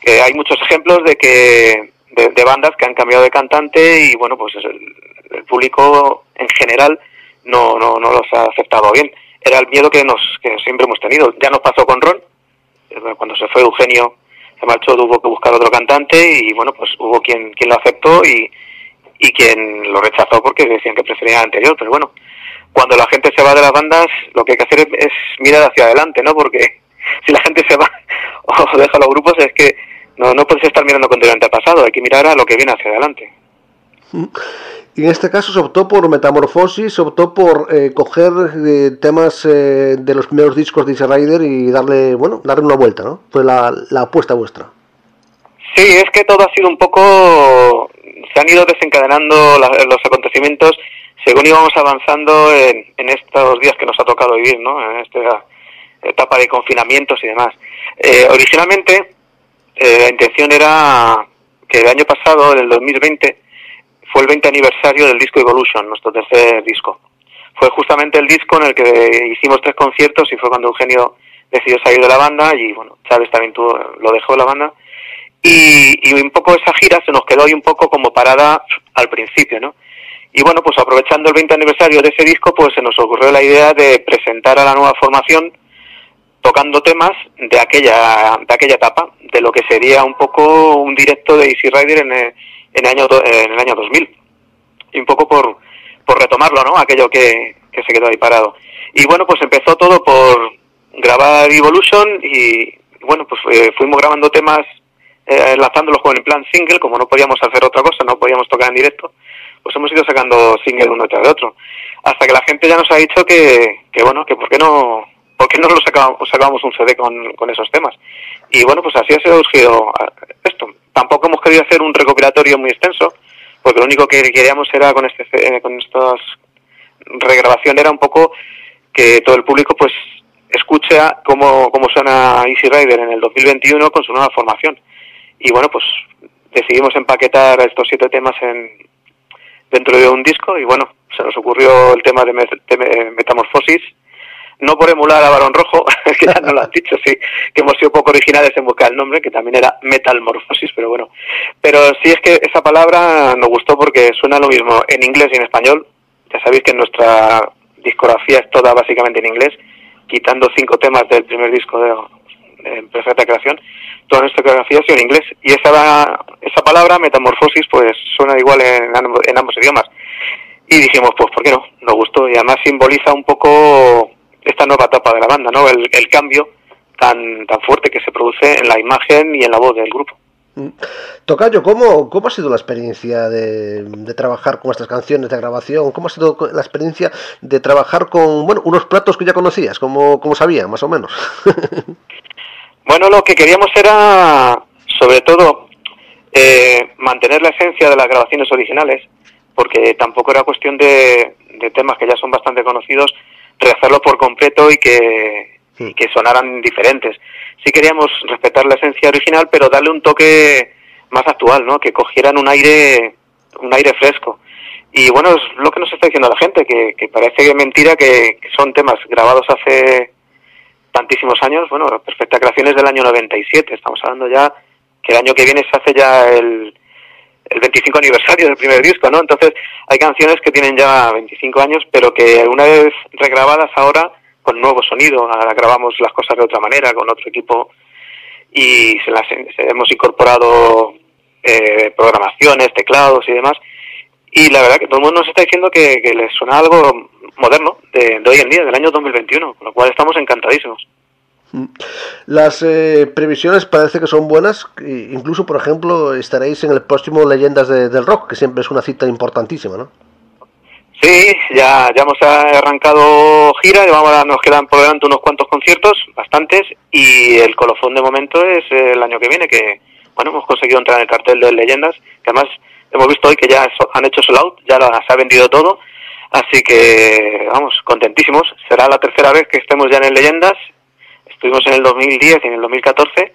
que hay muchos ejemplos de que de, de bandas que han cambiado de cantante y bueno, pues el, el público en general no, no, no los ha aceptado bien. Era el miedo que nos que siempre hemos tenido. Ya nos pasó con Ron, eh, cuando se fue Eugenio, se marchó, tuvo que buscar otro cantante y bueno, pues hubo quien, quien lo aceptó y, y quien lo rechazó porque decían que prefería el anterior, pero bueno, cuando la gente se va de las bandas, lo que hay que hacer es, es mirar hacia adelante, ¿no? Porque si la gente se va o deja los grupos es que no, no puedes estar mirando continuamente al pasado, hay que mirar a lo que viene hacia adelante. Y en este caso se optó por Metamorfosis, se optó por eh, coger eh, temas eh, de los primeros discos de Easy Rider y darle, bueno, darle una vuelta, ¿no? Fue la, la apuesta vuestra. Sí, es que todo ha sido un poco... Se han ido desencadenando la- los acontecimientos según íbamos avanzando en, en estos días que nos ha tocado vivir, ¿no? En esta etapa de confinamientos y demás. Eh, originalmente, eh, la intención era que el año pasado, en el 2020, fue el 20 aniversario del disco Evolution, nuestro tercer disco. Fue justamente el disco en el que hicimos tres conciertos y fue cuando Eugenio decidió salir de la banda y, bueno, Chávez también tuvo, lo dejó de la banda. Y, y un poco esa gira se nos quedó ahí un poco como parada al principio, ¿no? Y bueno, pues aprovechando el 20 aniversario de ese disco, pues se nos ocurrió la idea de presentar a la nueva formación tocando temas de aquella de aquella etapa, de lo que sería un poco un directo de Easy Rider en el, en el año en el año 2000. y un poco por, por retomarlo, ¿no? Aquello que, que se quedó ahí parado. Y bueno, pues empezó todo por grabar Evolution y bueno, pues eh, fuimos grabando temas eh, enlazándolos con el plan single, como no podíamos hacer otra cosa, no podíamos tocar en directo, pues hemos ido sacando single uno tras de otro. Hasta que la gente ya nos ha dicho que, que bueno, que por qué no, por qué no lo sacábamos, sacábamos un CD con, con esos temas. Y bueno, pues así ha surgido esto. Tampoco hemos querido hacer un recopilatorio muy extenso, porque lo único que queríamos era con este eh, con estas regrabación era un poco que todo el público pues escucha cómo, cómo suena Easy Rider en el 2021 con su nueva formación. Y bueno, pues decidimos empaquetar estos siete temas en, dentro de un disco y bueno, se nos ocurrió el tema de, Metamorfosis, no por emular a Barón Rojo, que ya no lo han dicho, sí, que hemos sido poco originales en buscar el nombre, que también era Metalmorfosis, pero bueno. Pero sí es que esa palabra nos gustó porque suena lo mismo en inglés y en español. Ya sabéis que nuestra discografía es toda básicamente en inglés, quitando cinco temas del primer disco de, de Perfecta Creación toda nuestra coreografía ha en inglés. Y esa, esa palabra, metamorfosis, pues suena igual en, en ambos idiomas. Y dijimos, pues, ¿por qué no? Nos gustó y además simboliza un poco esta nueva etapa de la banda, ¿no? El, el cambio tan, tan fuerte que se produce en la imagen y en la voz del grupo. Mm. Tocayo, ¿cómo, ¿cómo ha sido la experiencia de, de, trabajar con estas canciones de grabación? ¿Cómo ha sido la experiencia de trabajar con bueno, unos platos que ya conocías, como, como sabía, más o menos? Bueno, lo que queríamos era, sobre todo, eh, mantener la esencia de las grabaciones originales, porque tampoco era cuestión de, temas que ya son bastante conocidos, rehacerlo por completo y que, que sonaran diferentes. Sí queríamos respetar la esencia original, pero darle un toque más actual, ¿no? Que cogieran un aire, un aire fresco. Y bueno, es lo que nos está diciendo la gente, que, que parece mentira que, que son temas grabados hace tantísimos años, bueno, Perfecta Creación es del año 97, estamos hablando ya que el año que viene se hace ya el, el 25 aniversario del primer disco, ¿no? Entonces hay canciones que tienen ya 25 años, pero que una vez regrabadas ahora con nuevo sonido, ahora grabamos las cosas de otra manera, con otro equipo y se las hemos incorporado eh, programaciones, teclados y demás. Y la verdad que todo el mundo nos está diciendo que, les suena algo moderno de, de, hoy en día, del año 2021, con lo cual estamos encantadísimos. Las eh, previsiones parece que son buenas, incluso por ejemplo estaréis en el próximo Leyendas de, del Rock, que siempre es una cita importantísima, ¿no? Sí, ya, ya hemos arrancado gira, vamos nos quedan por delante unos cuantos conciertos, bastantes, y el colofón de momento es el año que viene, que bueno, hemos conseguido entrar en el cartel de Leyendas, que además hemos visto hoy que ya han hecho solo out, ya se ha vendido todo, Así que, vamos, contentísimos. Será la tercera vez que estemos ya en Leyendas. Estuvimos en el 2010 y en el 2014.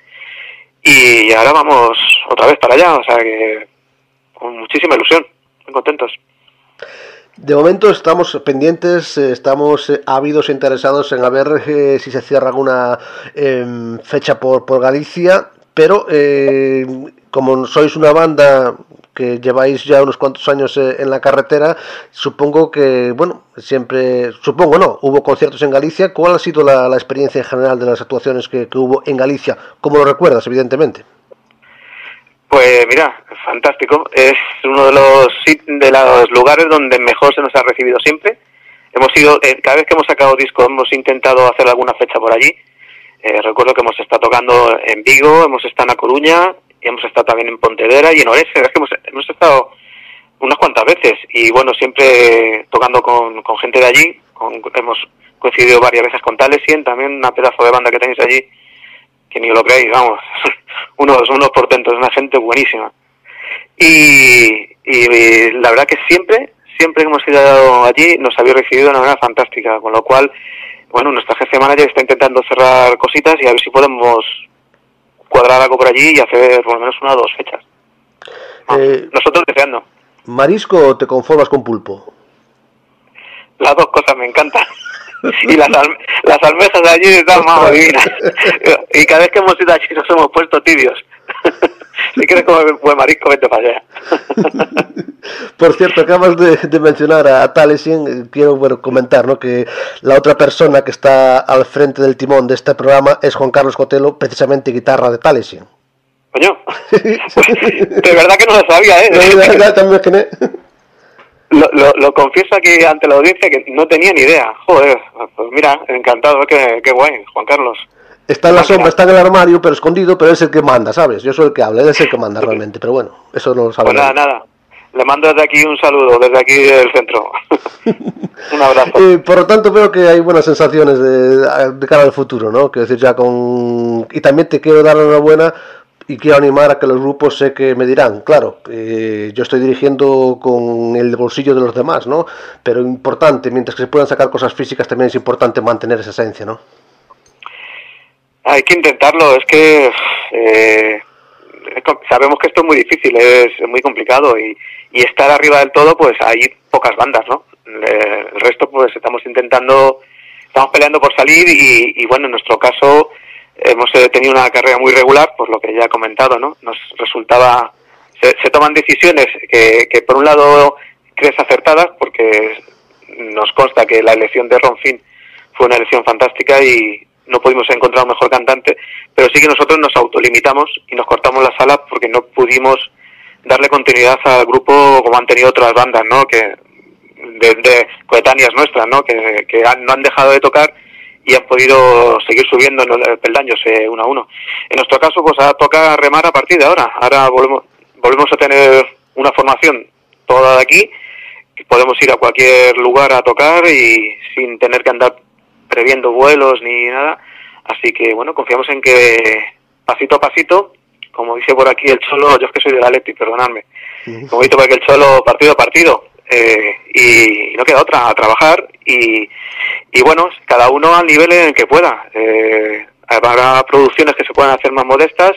Y ahora vamos otra vez para allá. O sea que, con muchísima ilusión. Muy contentos. De momento estamos pendientes, eh, estamos eh, ávidos e interesados en a ver eh, si se cierra alguna eh, fecha por, por Galicia, pero eh, como sois una banda que lleváis ya unos cuantos años eh, en la carretera, supongo que, bueno, siempre, supongo no, hubo conciertos en Galicia. ¿Cuál ha sido la, experiencia en general de las actuaciones que, que hubo en Galicia? ¿Cómo lo recuerdas, evidentemente? Pues mira, fantástico. Es uno de los de los lugares donde mejor se nos ha recibido siempre. Hemos ido, eh, cada vez que hemos sacado disco, hemos intentado hacer alguna fecha por allí. Eh, recuerdo que hemos estado tocando en Vigo, hemos estado en A Coruña, y hemos estado también en Pontevedra y en Orense, es que hemos, hemos estado unas cuantas veces y bueno, siempre tocando con, con gente de allí, con, hemos coincidido varias veces con Talesien, también una pedazo de banda que tenéis allí, que ni lo creéis, vamos, unos, unos portentos, una gente buenísima. Y, y, la verdad que siempre, siempre que hemos ido allí nos había recibido de una manera fantástica, con lo cual, bueno, nuestra jefe manager está intentando cerrar cositas y a ver si podemos cuadrar algo por allí y hacer por lo menos una o dos fechas. Eh, Nosotros deseando. ¿Marisco o te conformas con pulpo? Las dos cosas me encantan. y las, las almejas de allí están más divinas. y cada vez que hemos ido allí nos hemos puesto tibios. si quieres comer buen marisco, vete para allá. Por cierto, acabas de, de mencionar a Talesien, quiero bueno, comentar ¿no? que la otra persona que está al frente del timón de este programa es Juan Carlos Cotelo, precisamente guitarra de Talesien. Coño, de verdad que no lo sabía, ¿eh? También que lo, lo, lo confieso aquí ante la audiencia que no tenía ni idea. Joder, pues mira, encantado, qué, qué guay, Juan Carlos. Está en la sombra, está en el armario, pero escondido, pero es el que manda, ¿sabes? Yo soy el que habla, él es el que manda realmente, pero bueno, eso no lo sabe. Pues nada, nadie. nada. Le mando desde aquí un saludo, desde aquí del centro. un abrazo. Eh, por lo tanto, veo que hay buenas sensaciones de, de cara al futuro, ¿no? Quiero decir, ya con. Y también te quiero dar la enhorabuena y quiero animar a que los grupos sé que me dirán, claro, eh, yo estoy dirigiendo con el bolsillo de los demás, ¿no? Pero importante, mientras que se puedan sacar cosas físicas, también es importante mantener esa esencia, ¿no? Hay que intentarlo, es que eh, sabemos que esto es muy difícil, es muy complicado y, y estar arriba del todo, pues hay pocas bandas, ¿no? El resto, pues estamos intentando, estamos peleando por salir y, y bueno, en nuestro caso hemos eh, tenido una carrera muy regular, por lo que ya he comentado, ¿no? Nos resultaba, se, se toman decisiones que, que por un lado crees acertadas, porque nos consta que la elección de Ron Finn fue una elección fantástica y no pudimos encontrar un mejor cantante, pero sí que nosotros nos autolimitamos y nos cortamos la sala porque no pudimos darle continuidad al grupo como han tenido otras bandas, ¿no? Que de, coetáneas nuestras, ¿no? Que, que han- no han dejado de tocar y han podido seguir subiendo en los peldaños eh, uno a uno. En nuestro caso, pues ahora toca remar a partir de ahora. Ahora volvemos, volvemos a tener una formación toda de aquí, podemos ir a cualquier lugar a tocar y sin tener que andar previendo vuelos ni nada. Así que bueno, confiamos en que pasito a pasito, como dice por aquí el Cholo, yo es que soy de la Leti, perdonadme, como dice por aquí el Cholo, partido a partido. eh, y no queda otra, a trabajar y, y bueno, cada uno al nivel en el que pueda. Eh, habrá producciones que se puedan hacer más modestas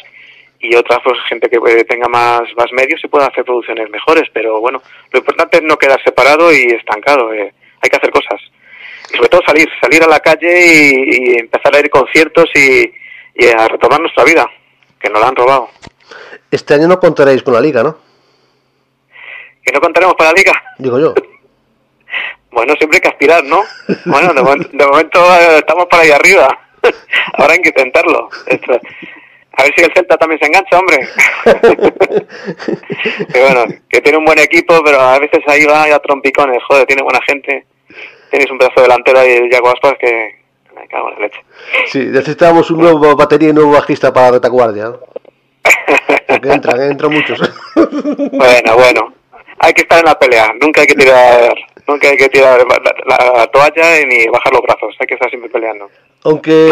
y otras pues gente que tenga más, más medios y pueda hacer producciones mejores, pero bueno, lo importante es no quedar separado y estancado, eh, hay que hacer cosas. Y sobre todo salir, salir a la calle y, y empezar a ir conciertos y, y a retomar nuestra vida, que nos la han robado. Este año no contaréis con la liga, ¿no? ¿Que no contaremos para la liga? Digo yo. Bueno, siempre hay que aspirar, ¿no? Bueno, de momento, de momento, eh, estamos para ahí arriba. Ahora hay que intentarlo. Esto- A ver si el Celta también se engancha, hombre. que bueno, que tiene un buen equipo, pero a veces ahí va a trompicones. Joder, tiene buena gente. Tienes un pedazo delantero ahí, el Yago Aspas, que me cago en la leche. Sí, necesitamos un nuevo batería y un nuevo bajista para la retaguardia. ¿no? Porque entran, entran muchos. Bueno, bueno. Hay que estar en la pelea. Nunca hay que tirar, nunca hay que tirar la, la toalla ni bajar los brazos. Hay que estar siempre peleando. Aunque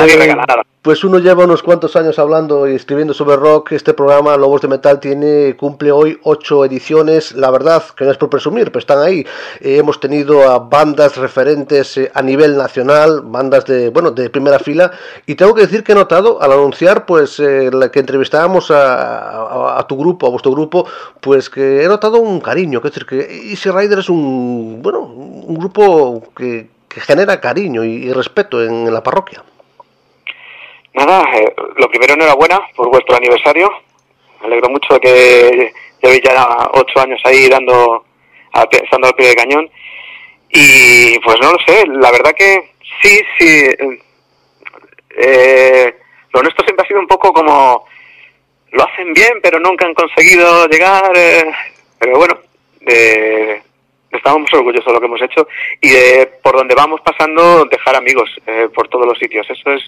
pues uno lleva unos cuantos años hablando y escribiendo sobre rock, este programa Lobos de Metal tiene cumple hoy ocho ediciones. La verdad que no es por presumir, pero están ahí. Eh, hemos tenido a bandas referentes eh, a nivel nacional, bandas de bueno de primera fila. Y tengo que decir que he notado al anunciar pues eh, la que entrevistábamos a, a- a tu grupo, a vuestro grupo, pues que he notado un cariño. Que es decir que Easy Rider es un bueno un grupo que, genera cariño y, respeto en la parroquia. Nada, eh, lo primero enhorabuena por vuestro aniversario. Me alegro mucho de que llevéis ya ocho años ahí dando, estando al pie de cañón. Y pues no lo sé, la verdad que sí, sí. eh, lo nuestro siempre ha sido un poco como lo hacen bien, pero nunca han conseguido llegar. eh, pero bueno, eh, estamos muy orgullosos de lo que hemos hecho y de por donde vamos pasando dejar amigos eh, por todos los sitios. Eso es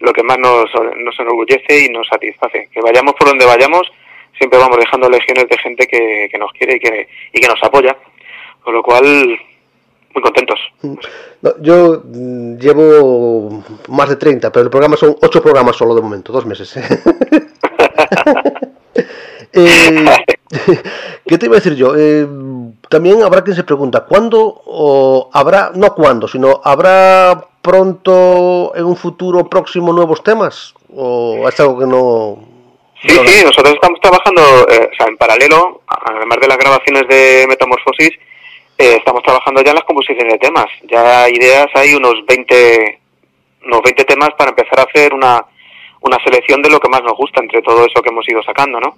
lo que más nos, nos enorgullece y nos satisface. Que vayamos por donde vayamos, siempre vamos dejando legiones de gente que, que nos quiere y que, y que nos apoya. Con lo cual, muy contentos. No, yo mm, llevo más de 30, pero el programa son 8 programas solo de momento, dos meses. Eh, ¿Qué te iba a decir yo? Eh, también habrá quien se pregunta, ¿cuándo o habrá, no cuándo, sino habrá pronto en un futuro próximo nuevos temas? ¿O es algo que no... Sí, no- sí, nosotros estamos trabajando, eh, o sea, en paralelo, además de las grabaciones de Metamorfosis, eh, estamos trabajando ya en las composiciones de temas. Ya ideas, hay unos 20, unos 20 temas para empezar a hacer una, una selección de lo que más nos gusta entre todo eso que hemos ido sacando, ¿no?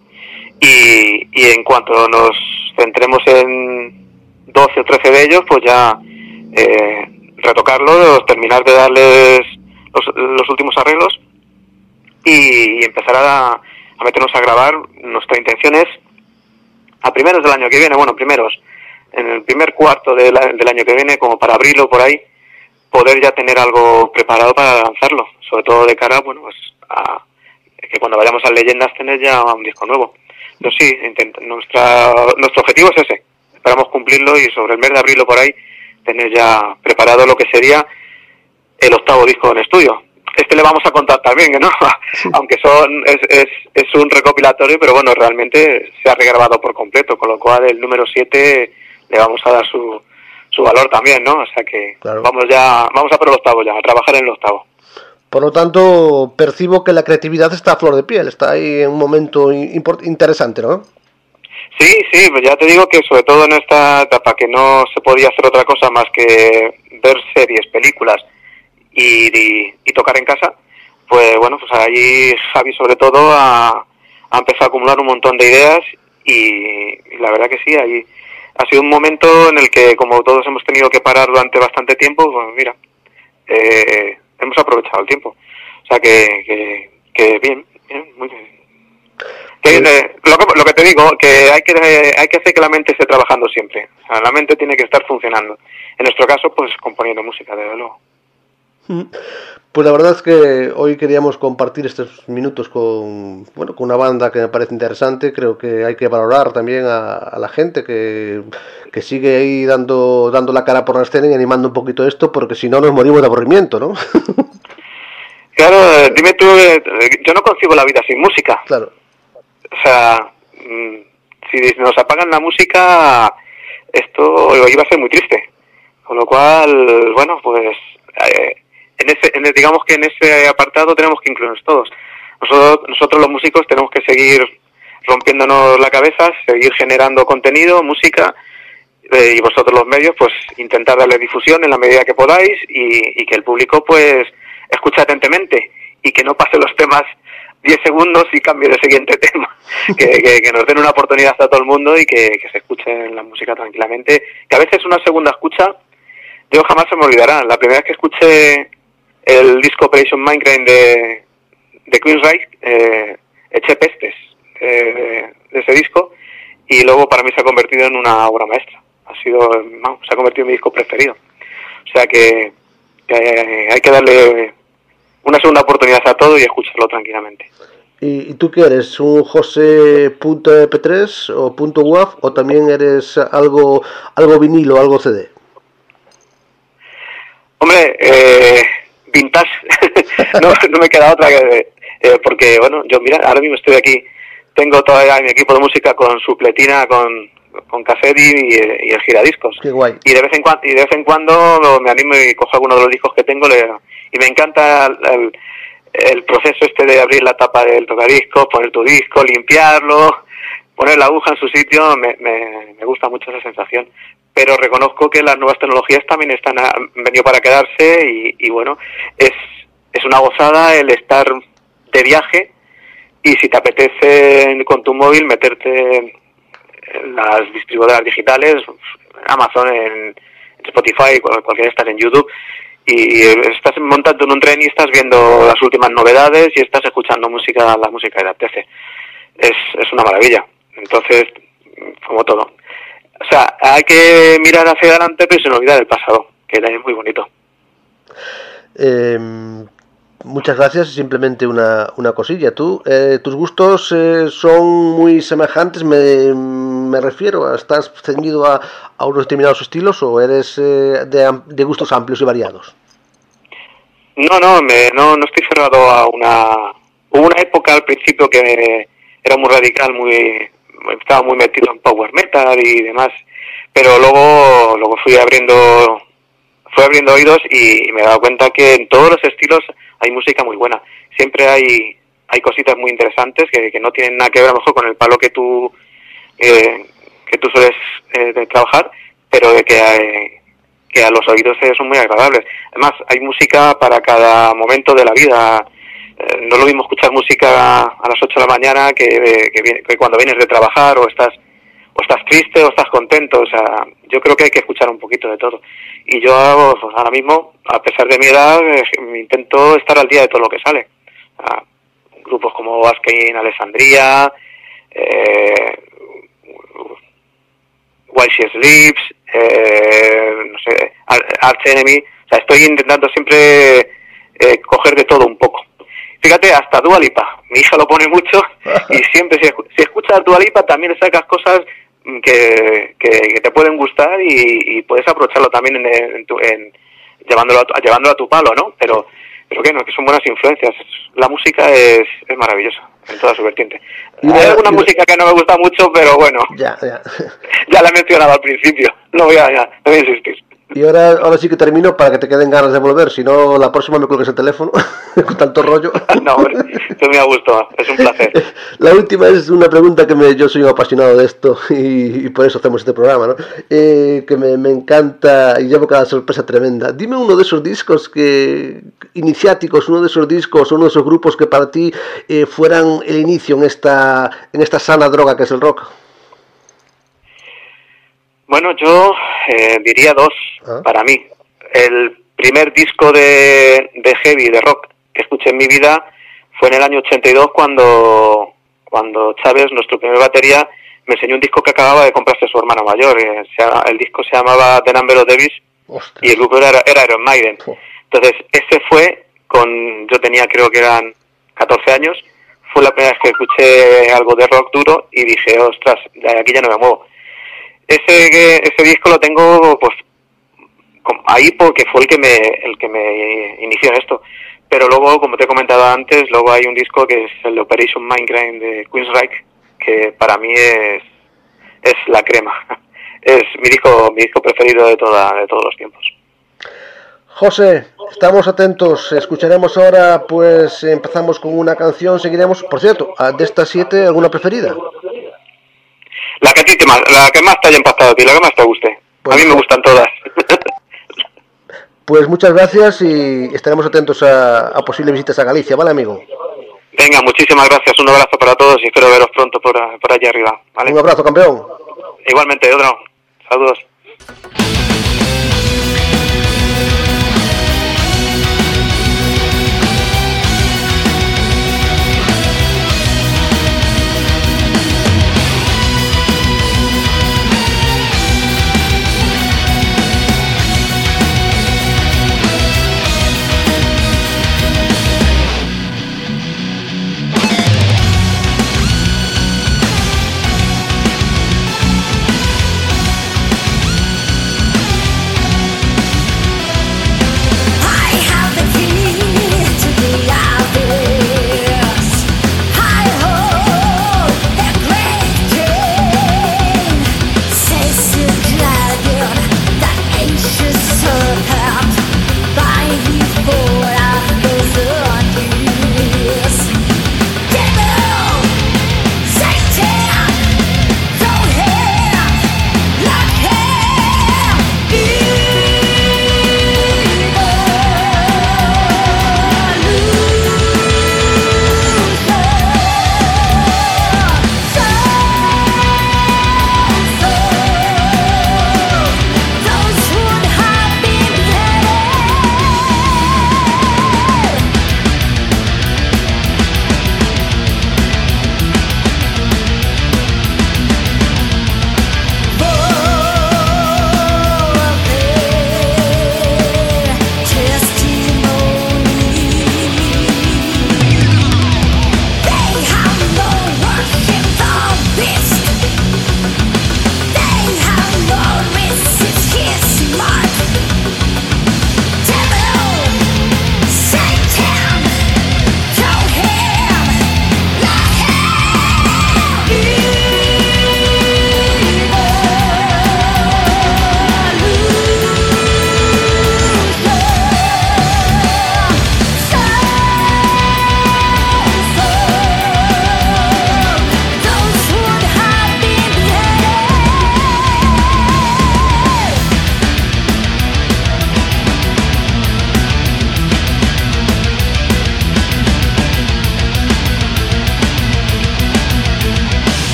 Y, y en cuanto nos centremos en 12 o 13 de ellos, pues ya eh, retocarlos, terminar de darles los, los últimos arreglos y, empezar a, a meternos a grabar. Nuestra intención es, a primeros del año que viene, bueno, primeros, en el primer cuarto del año que viene, como para abrirlo por ahí, poder ya tener algo preparado para lanzarlo, sobre todo de cara, bueno, pues a que cuando vayamos a leyendas tener ya un disco nuevo. Pero sí, nuestra, nuestro objetivo es ese, esperamos cumplirlo y sobre el mes de abril por ahí tener ya preparado lo que sería el octavo disco en estudio. Este le vamos a contar también, ¿no? Aunque son es, es, es, un recopilatorio, pero bueno, realmente se ha regrabado por completo, con lo cual el número 7 le vamos a dar su, su valor también, ¿no? O sea que vamos ya, vamos a por el octavo ya, a trabajar en el octavo. Por lo tanto, percibo que la creatividad está a flor de piel, está ahí en un momento interesante, ¿no? Sí, sí, pues ya te digo que sobre todo en esta etapa que no se podía hacer otra cosa más que ver series, películas y, tocar en casa, pues bueno, pues ahí Javi sobre todo ha, empezado a acumular un montón de ideas y, la verdad que sí, ahí ha sido un momento en el que como todos hemos tenido que parar durante bastante tiempo, pues mira, eh, hemos aprovechado el tiempo. O sea que, que, bien, bien, muy bien. lo, que te digo, que hay que hay que hacer que la mente esté trabajando siempre. O sea, la mente tiene que estar funcionando. En nuestro caso, pues componiendo música, desde luego. Pues la verdad es que hoy queríamos compartir estos minutos con, bueno, con una banda que me parece interesante. Creo que hay que valorar también a, la gente que, que, sigue ahí dando, dando la cara por la escena y animando un poquito esto, porque si no nos morimos de aburrimiento, ¿no? claro, dime tú, eh, yo no concibo la vida sin música. Claro. O sea, mm, si nos apagan la música, esto iba a ser muy triste. Con lo cual, bueno, pues... Eh, en ese, digamos que en ese apartado tenemos que incluirnos todos. Nosotros, nosotros los músicos tenemos que seguir rompiéndonos la cabeza, seguir generando contenido, música, eh, y vosotros los medios, pues intentar darle difusión en la medida que podáis y, que el público, pues, escuche atentamente y que no pase los temas 10 segundos y cambie de siguiente tema. que, que, nos den una oportunidad a todo el mundo y que, que se escuche la música tranquilamente. Que a veces una segunda escucha, yo jamás se me olvidará. La primera vez que escuché el disco Operation Minecraft de, de Queensryche, eh, eché pestes eh, de ese disco y luego para mí se ha convertido en una obra maestra. Ha sido, se ha convertido en mi disco preferido. O sea que, hay que darle una segunda oportunidad a todo y escucharlo tranquilamente. ¿Y, tú qué eres? ¿Un José.mp3 o .waf o también eres algo algo vinilo, algo CD? Hombre, eh, vintage, no, no me queda otra que... Eh, porque, bueno, yo mira, ahora mismo estoy aquí, tengo todavía mi equipo de música con su pletina, con, con cassette y, y, el giradiscos. Qué guay. Y de vez en cuando, y de vez en cuando me animo y cojo alguno de los discos que tengo le, y me encanta el, el, proceso este de abrir la tapa del tocadiscos, poner tu disco, limpiarlo, poner la aguja en su sitio, me, me, me gusta mucho esa sensación pero reconozco que las nuevas tecnologías también están han venido para quedarse y, bueno, es, es una gozada el estar de viaje y si te apetece con tu móvil meterte en las distribuidoras digitales, Amazon, en Spotify, cualquiera estás en YouTube y estás montando en un tren y estás viendo las últimas novedades y estás escuchando música, la música que te apetece. Es, es una maravilla. Entonces, como todo. O sea, hay que mirar hacia adelante, pero sin olvidar el pasado, que también es muy bonito. Em, muchas gracias. Simplemente una, una cosilla. Tú, eh, tus gustos eh, son muy semejantes. Me, me refiero, ¿estás ceñido a, a, unos determinados estilos o eres eh, de, de, gustos amplios y variados? No, no, me, no, no estoy cerrado a una. Hubo una época al principio que era muy radical, muy estaba muy metido en power metal y demás, pero luego, luego fui abriendo, fui abriendo oídos y, me he dado cuenta que en todos los estilos hay música muy buena. Siempre hay, hay cositas muy interesantes que, que no tienen nada que ver a lo mejor con el palo que tú, eh, que tú sueles eh, trabajar, pero de que, que a los oídos son muy agradables. Además, hay música para cada momento de la vida eh, no lo mismo escuchar música a las 8 de la mañana que, que, cuando vienes de trabajar o estás o estás triste o estás contento. O sea, yo creo que hay que escuchar un poquito de todo. Y yo pues, ahora mismo, a pesar de mi edad, eh, intento estar al día de todo lo que sale. grupos como Basque Alessandría, eh, While She Sleeps, eh, no sé, Arch Enemy. O sea, estoy intentando siempre eh, coger de todo un poco. Fíjate, hasta Dua Lipa. Mi hija lo pone mucho y siempre si, si escuchas Dua Lipa también sacas cosas mm, que, que, que te pueden gustar y, y puedes aprovecharlo también en, en tu, en, llevándolo, a tu, llevándolo a tu palo, ¿no? Pero, pero que no, que son buenas influencias. La música es, es maravillosa en toda su vertiente. Hay alguna música que no me gusta mucho, pero bueno, Ya, ya. ya la he mencionado al principio. No voy a, ya, no voy a insistir. Y ahora, ahora sí que termino para que te queden ganas de volver, si no la próxima me cuelgues el teléfono con tanto rollo. No, hombre, estoy muy a gusto, es un placer. La última es una pregunta que me, yo soy un apasionado de esto y, y por eso hacemos este programa, ¿no? Eh, que me, me encanta y llevo cada sorpresa tremenda. Dime uno de esos discos que iniciáticos, uno de esos discos, uno de esos grupos que para ti eh, fueran el inicio en esta, en esta sana droga que es el rock. Bueno, yo eh, diría dos Ah. para mí. El primer disco de, de heavy, de rock, que escuché en mi vida fue en el año 82 cuando, cuando Chávez, nuestro primer batería, me enseñó un disco que acababa de comprarse su hermano mayor. el disco se llamaba The Number of Ostras. y el grupo era, era Iron Maiden. Entonces, ese fue con, yo tenía creo que eran 14 años, fue la primera vez que escuché algo de rock duro y dije, ostras, aquí ya no me muevo. Ese, ese disco lo tengo pues ahí porque fue el que me, el que me inició en esto. Pero luego, como te he comentado antes, luego hay un disco que es el Operation Mindcrime de Queensryche, que para mí es, es la crema. Es mi disco, mi disco preferido de toda, de todos los tiempos. José, estamos atentos, escucharemos ahora, pues empezamos con una canción, seguiremos, por cierto, de estas siete, ¿alguna preferida? La que, a ti te más, la que más te haya impactado a ti, la que más te guste. Pues a mí me sí. gustan todas. Pues muchas gracias y estaremos atentos a, a posibles visitas a Galicia, ¿vale, amigo? Venga, muchísimas gracias, un abrazo para todos y espero veros pronto por, por allá arriba. ¿vale? Un abrazo, campeón. Igualmente, otro. Saludos.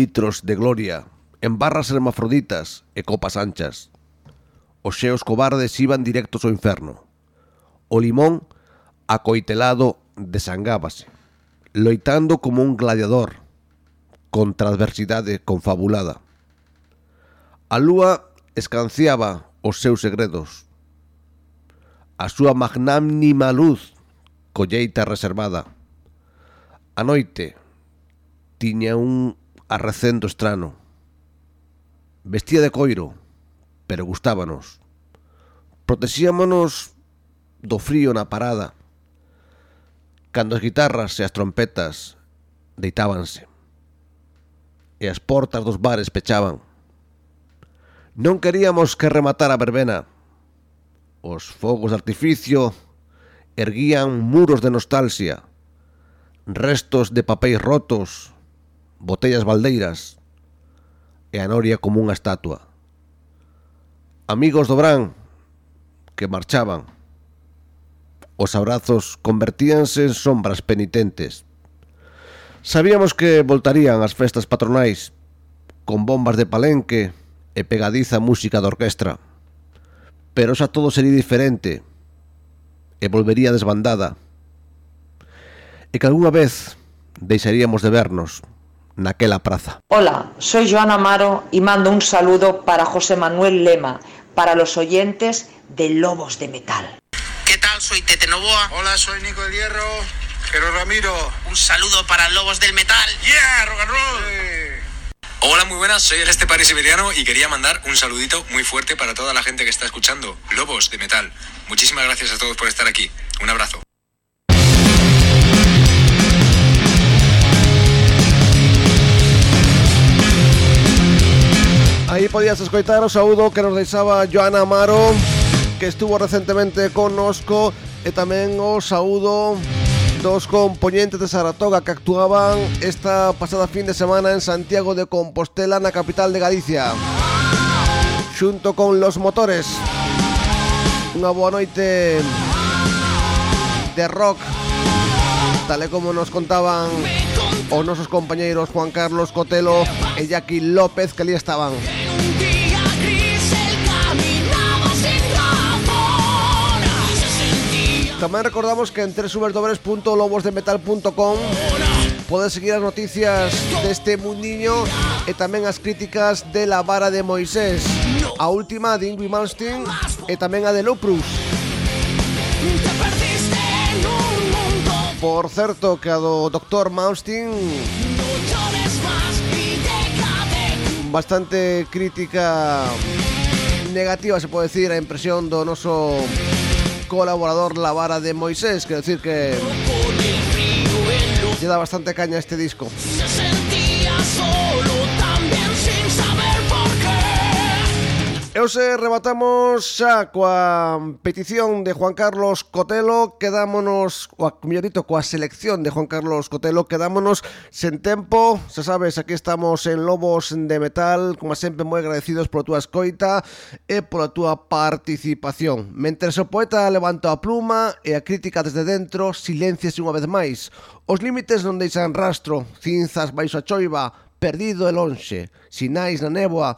litros de gloria en barras hermafroditas e copas anchas. Os xeos cobardes iban directos ao inferno. O limón, acoitelado, desangábase, loitando como un gladiador contra a adversidade confabulada. A lúa escanciaba os seus segredos. A súa magnánima luz, colleita reservada. A noite, tiña un arrecendo estrano. Vestía de coiro, pero gustábanos. Protexíamonos do frío na parada, cando as guitarras e as trompetas deitábanse e as portas dos bares pechaban. Non queríamos que rematara a verbena. Os fogos de artificio erguían muros de nostalgia, restos de papéis rotos, botellas baldeiras e a noria como unha estatua. Amigos do Brán que marchaban. Os abrazos convertíanse en sombras penitentes. Sabíamos que voltarían as festas patronais con bombas de palenque e pegadiza música de orquestra. Pero xa todo sería diferente e volvería desbandada e que algunha vez deixaríamos de vernos. Naquela praza. Hola, soy Joana Amaro y mando un saludo para José Manuel Lema, para los oyentes de Lobos de Metal. ¿Qué tal? Soy Tete Novoa. Hola, soy Nico del Hierro. Pero Ramiro. Un saludo para Lobos del Metal. Yeah, rock and roll. Hola, muy buenas, soy el Estepari Siberiano y quería mandar un saludito muy fuerte para toda la gente que está escuchando Lobos de Metal. Muchísimas gracias a todos por estar aquí. Un abrazo. Aí podías escoitar o saúdo que nos deixaba Joana Amaro que estuvo recentemente connosco e tamén o saúdo dos componentes de Saratoga que actuaban esta pasada fin de semana en Santiago de Compostela na capital de Galicia. Xunto con Los Motores. Unha boa noite de rock. Tal e como nos contaban os nosos compañeiros Juan Carlos Cotelo e Jackie López que ali estaban. Tamén recordamos que en www.lobosdemetal.com podes seguir as noticias deste mundiño e tamén as críticas de la vara de Moisés. A última de Ingrid Malmsteen e tamén a de Loprus. Por certo, que a do Dr. Malmsteen bastante crítica negativa se pode decir a impresión do noso colaborador La Vara de Moisés, quiero decir que le da bastante caña a este disco. E hoxe rebatamos xa coa petición de Juan Carlos Cotelo Quedámonos, o millorito, coa selección de Juan Carlos Cotelo Quedámonos sen tempo. Xa sabes, aquí estamos en Lobos de Metal Como sempre, moi agradecidos pola túa escoita E pola túa participación. Mentre o poeta levanta a pluma e a crítica desde dentro Silenciase unha vez máis. Os límites non deixan rastro Cinzas baixo a choiva Perdido e lonxe Sinais na néboa.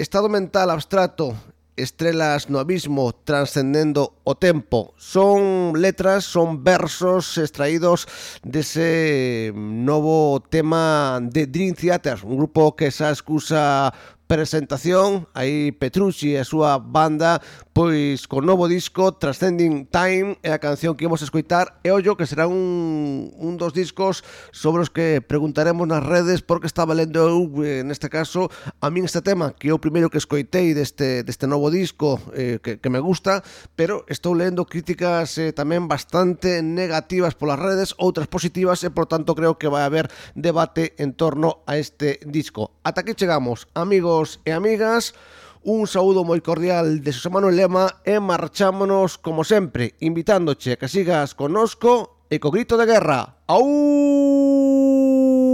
Estado mental abstracto, estrelas no abismo, transcendendo o tempo. Son letras, son versos extraídos dese novo tema de Dream Theater, un grupo que xa excusa presentación. Aí Petrucci e a súa banda pois con novo disco Transcending Time é a canción que imos escoitar. E ollo que será un, un dos discos sobre os que preguntaremos nas redes porque estaba lendo eu eh, neste caso a min este tema que é o primeiro que escoitei deste, deste novo disco eh, que, que me gusta. Pero estou lendo críticas eh, tamén bastante negativas polas redes outras positivas e por tanto creo que vai haber debate en torno a este disco. Ata aquí chegamos, amigos e amigas. Un saúdo moi cordial de Xosé Manuel Lema e marchámonos, como sempre, invitándoche a que sigas conosco e co grito de guerra. ¡Au!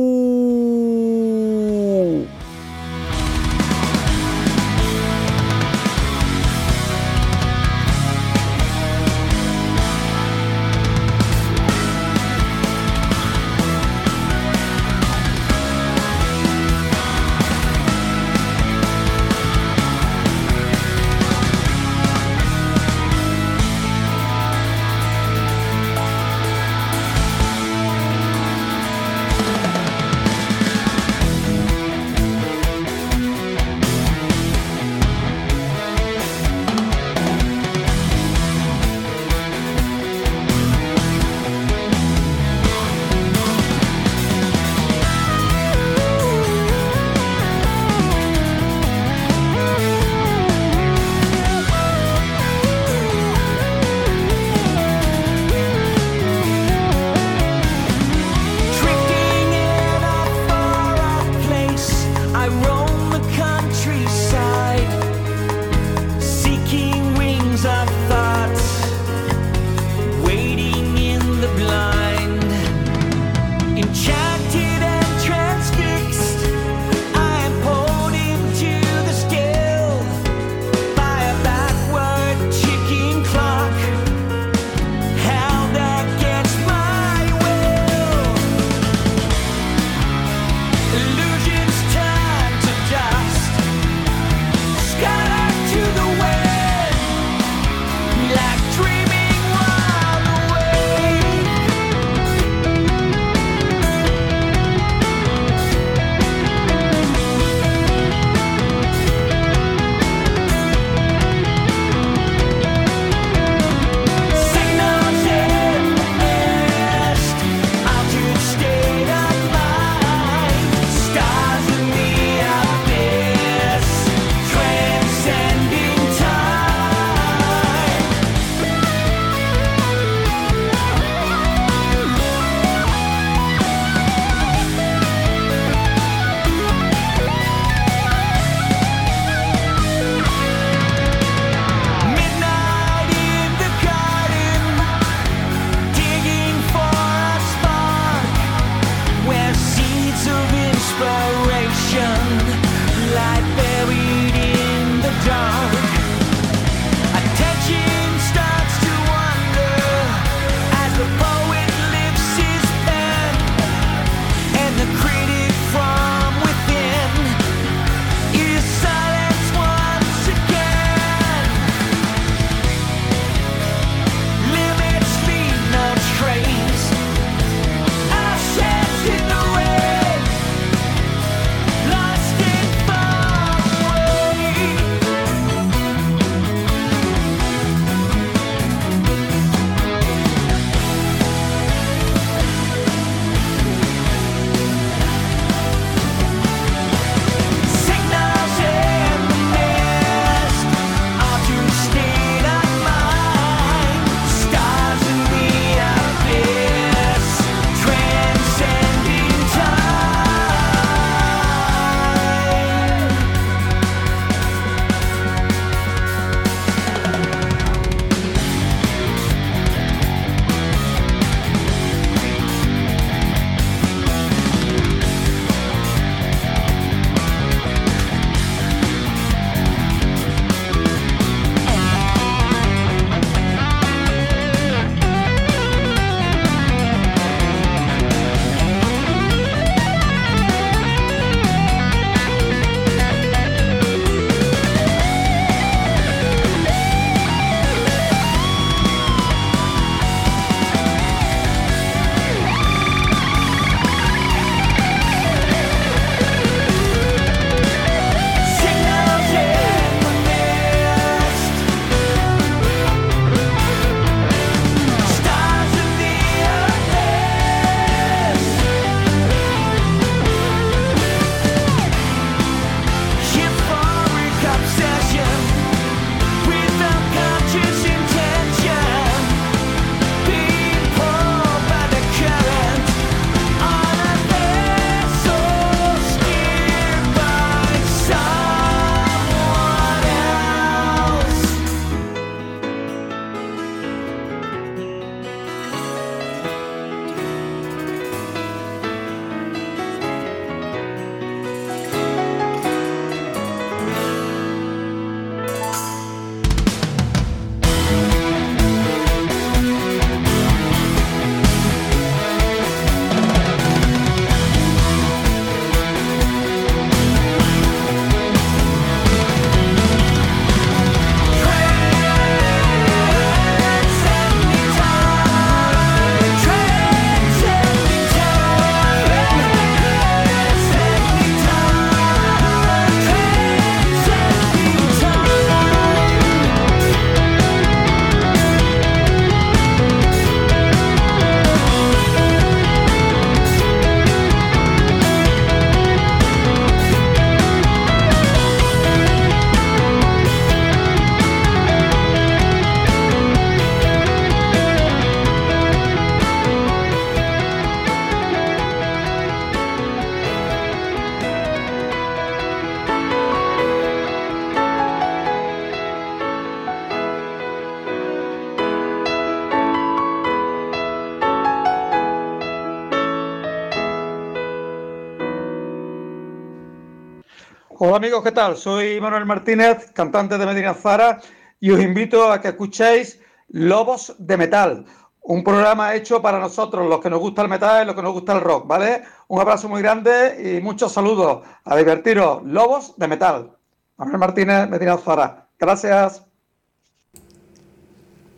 Amigos, ¿qué tal? Soy Manuel Martínez, cantante de Medina Zara, y os invito a que escuchéis Lobos de Metal, un programa hecho para nosotros, los que nos gusta el metal y los que nos gusta el rock, ¿vale? Un abrazo muy grande y muchos saludos. A divertiros, Lobos de Metal. Manuel Martínez, Medina Zara. Gracias.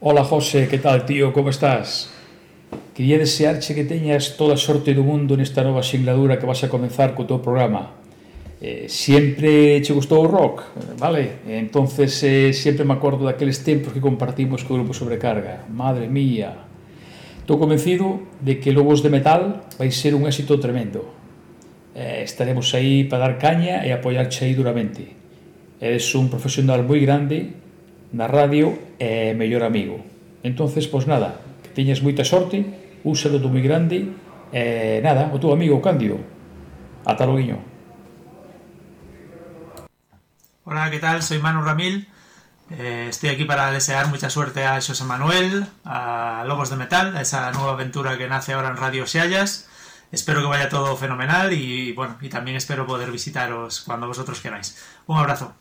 Hola José, ¿qué tal tío? ¿Cómo estás? Quería desearche que teñas toda a sorte do mundo nesta nova singladura que vas a comenzar co teu programa eh, sempre che gustou o rock, vale? Entonces eh, sempre me acordo daqueles tempos que compartimos co grupo Sobrecarga. Madre mía. Estou convencido de que Lobos de Metal vai ser un éxito tremendo. Eh, estaremos aí para dar caña e apoiarche aí duramente. Eres un profesional moi grande na radio e mellor amigo. Entonces, pois nada, que teñas moita sorte, un saludo moi grande e nada, o teu amigo Cándido. Ata loguiño. Hola, ¿qué tal? Soy Manu Ramil. Eh, estoy aquí para desear mucha suerte a José Manuel, a Lobos de Metal, a esa nueva aventura que nace ahora en Radio Seallas. Espero que vaya todo fenomenal y bueno, y también espero poder visitaros cuando vosotros queráis. Un abrazo.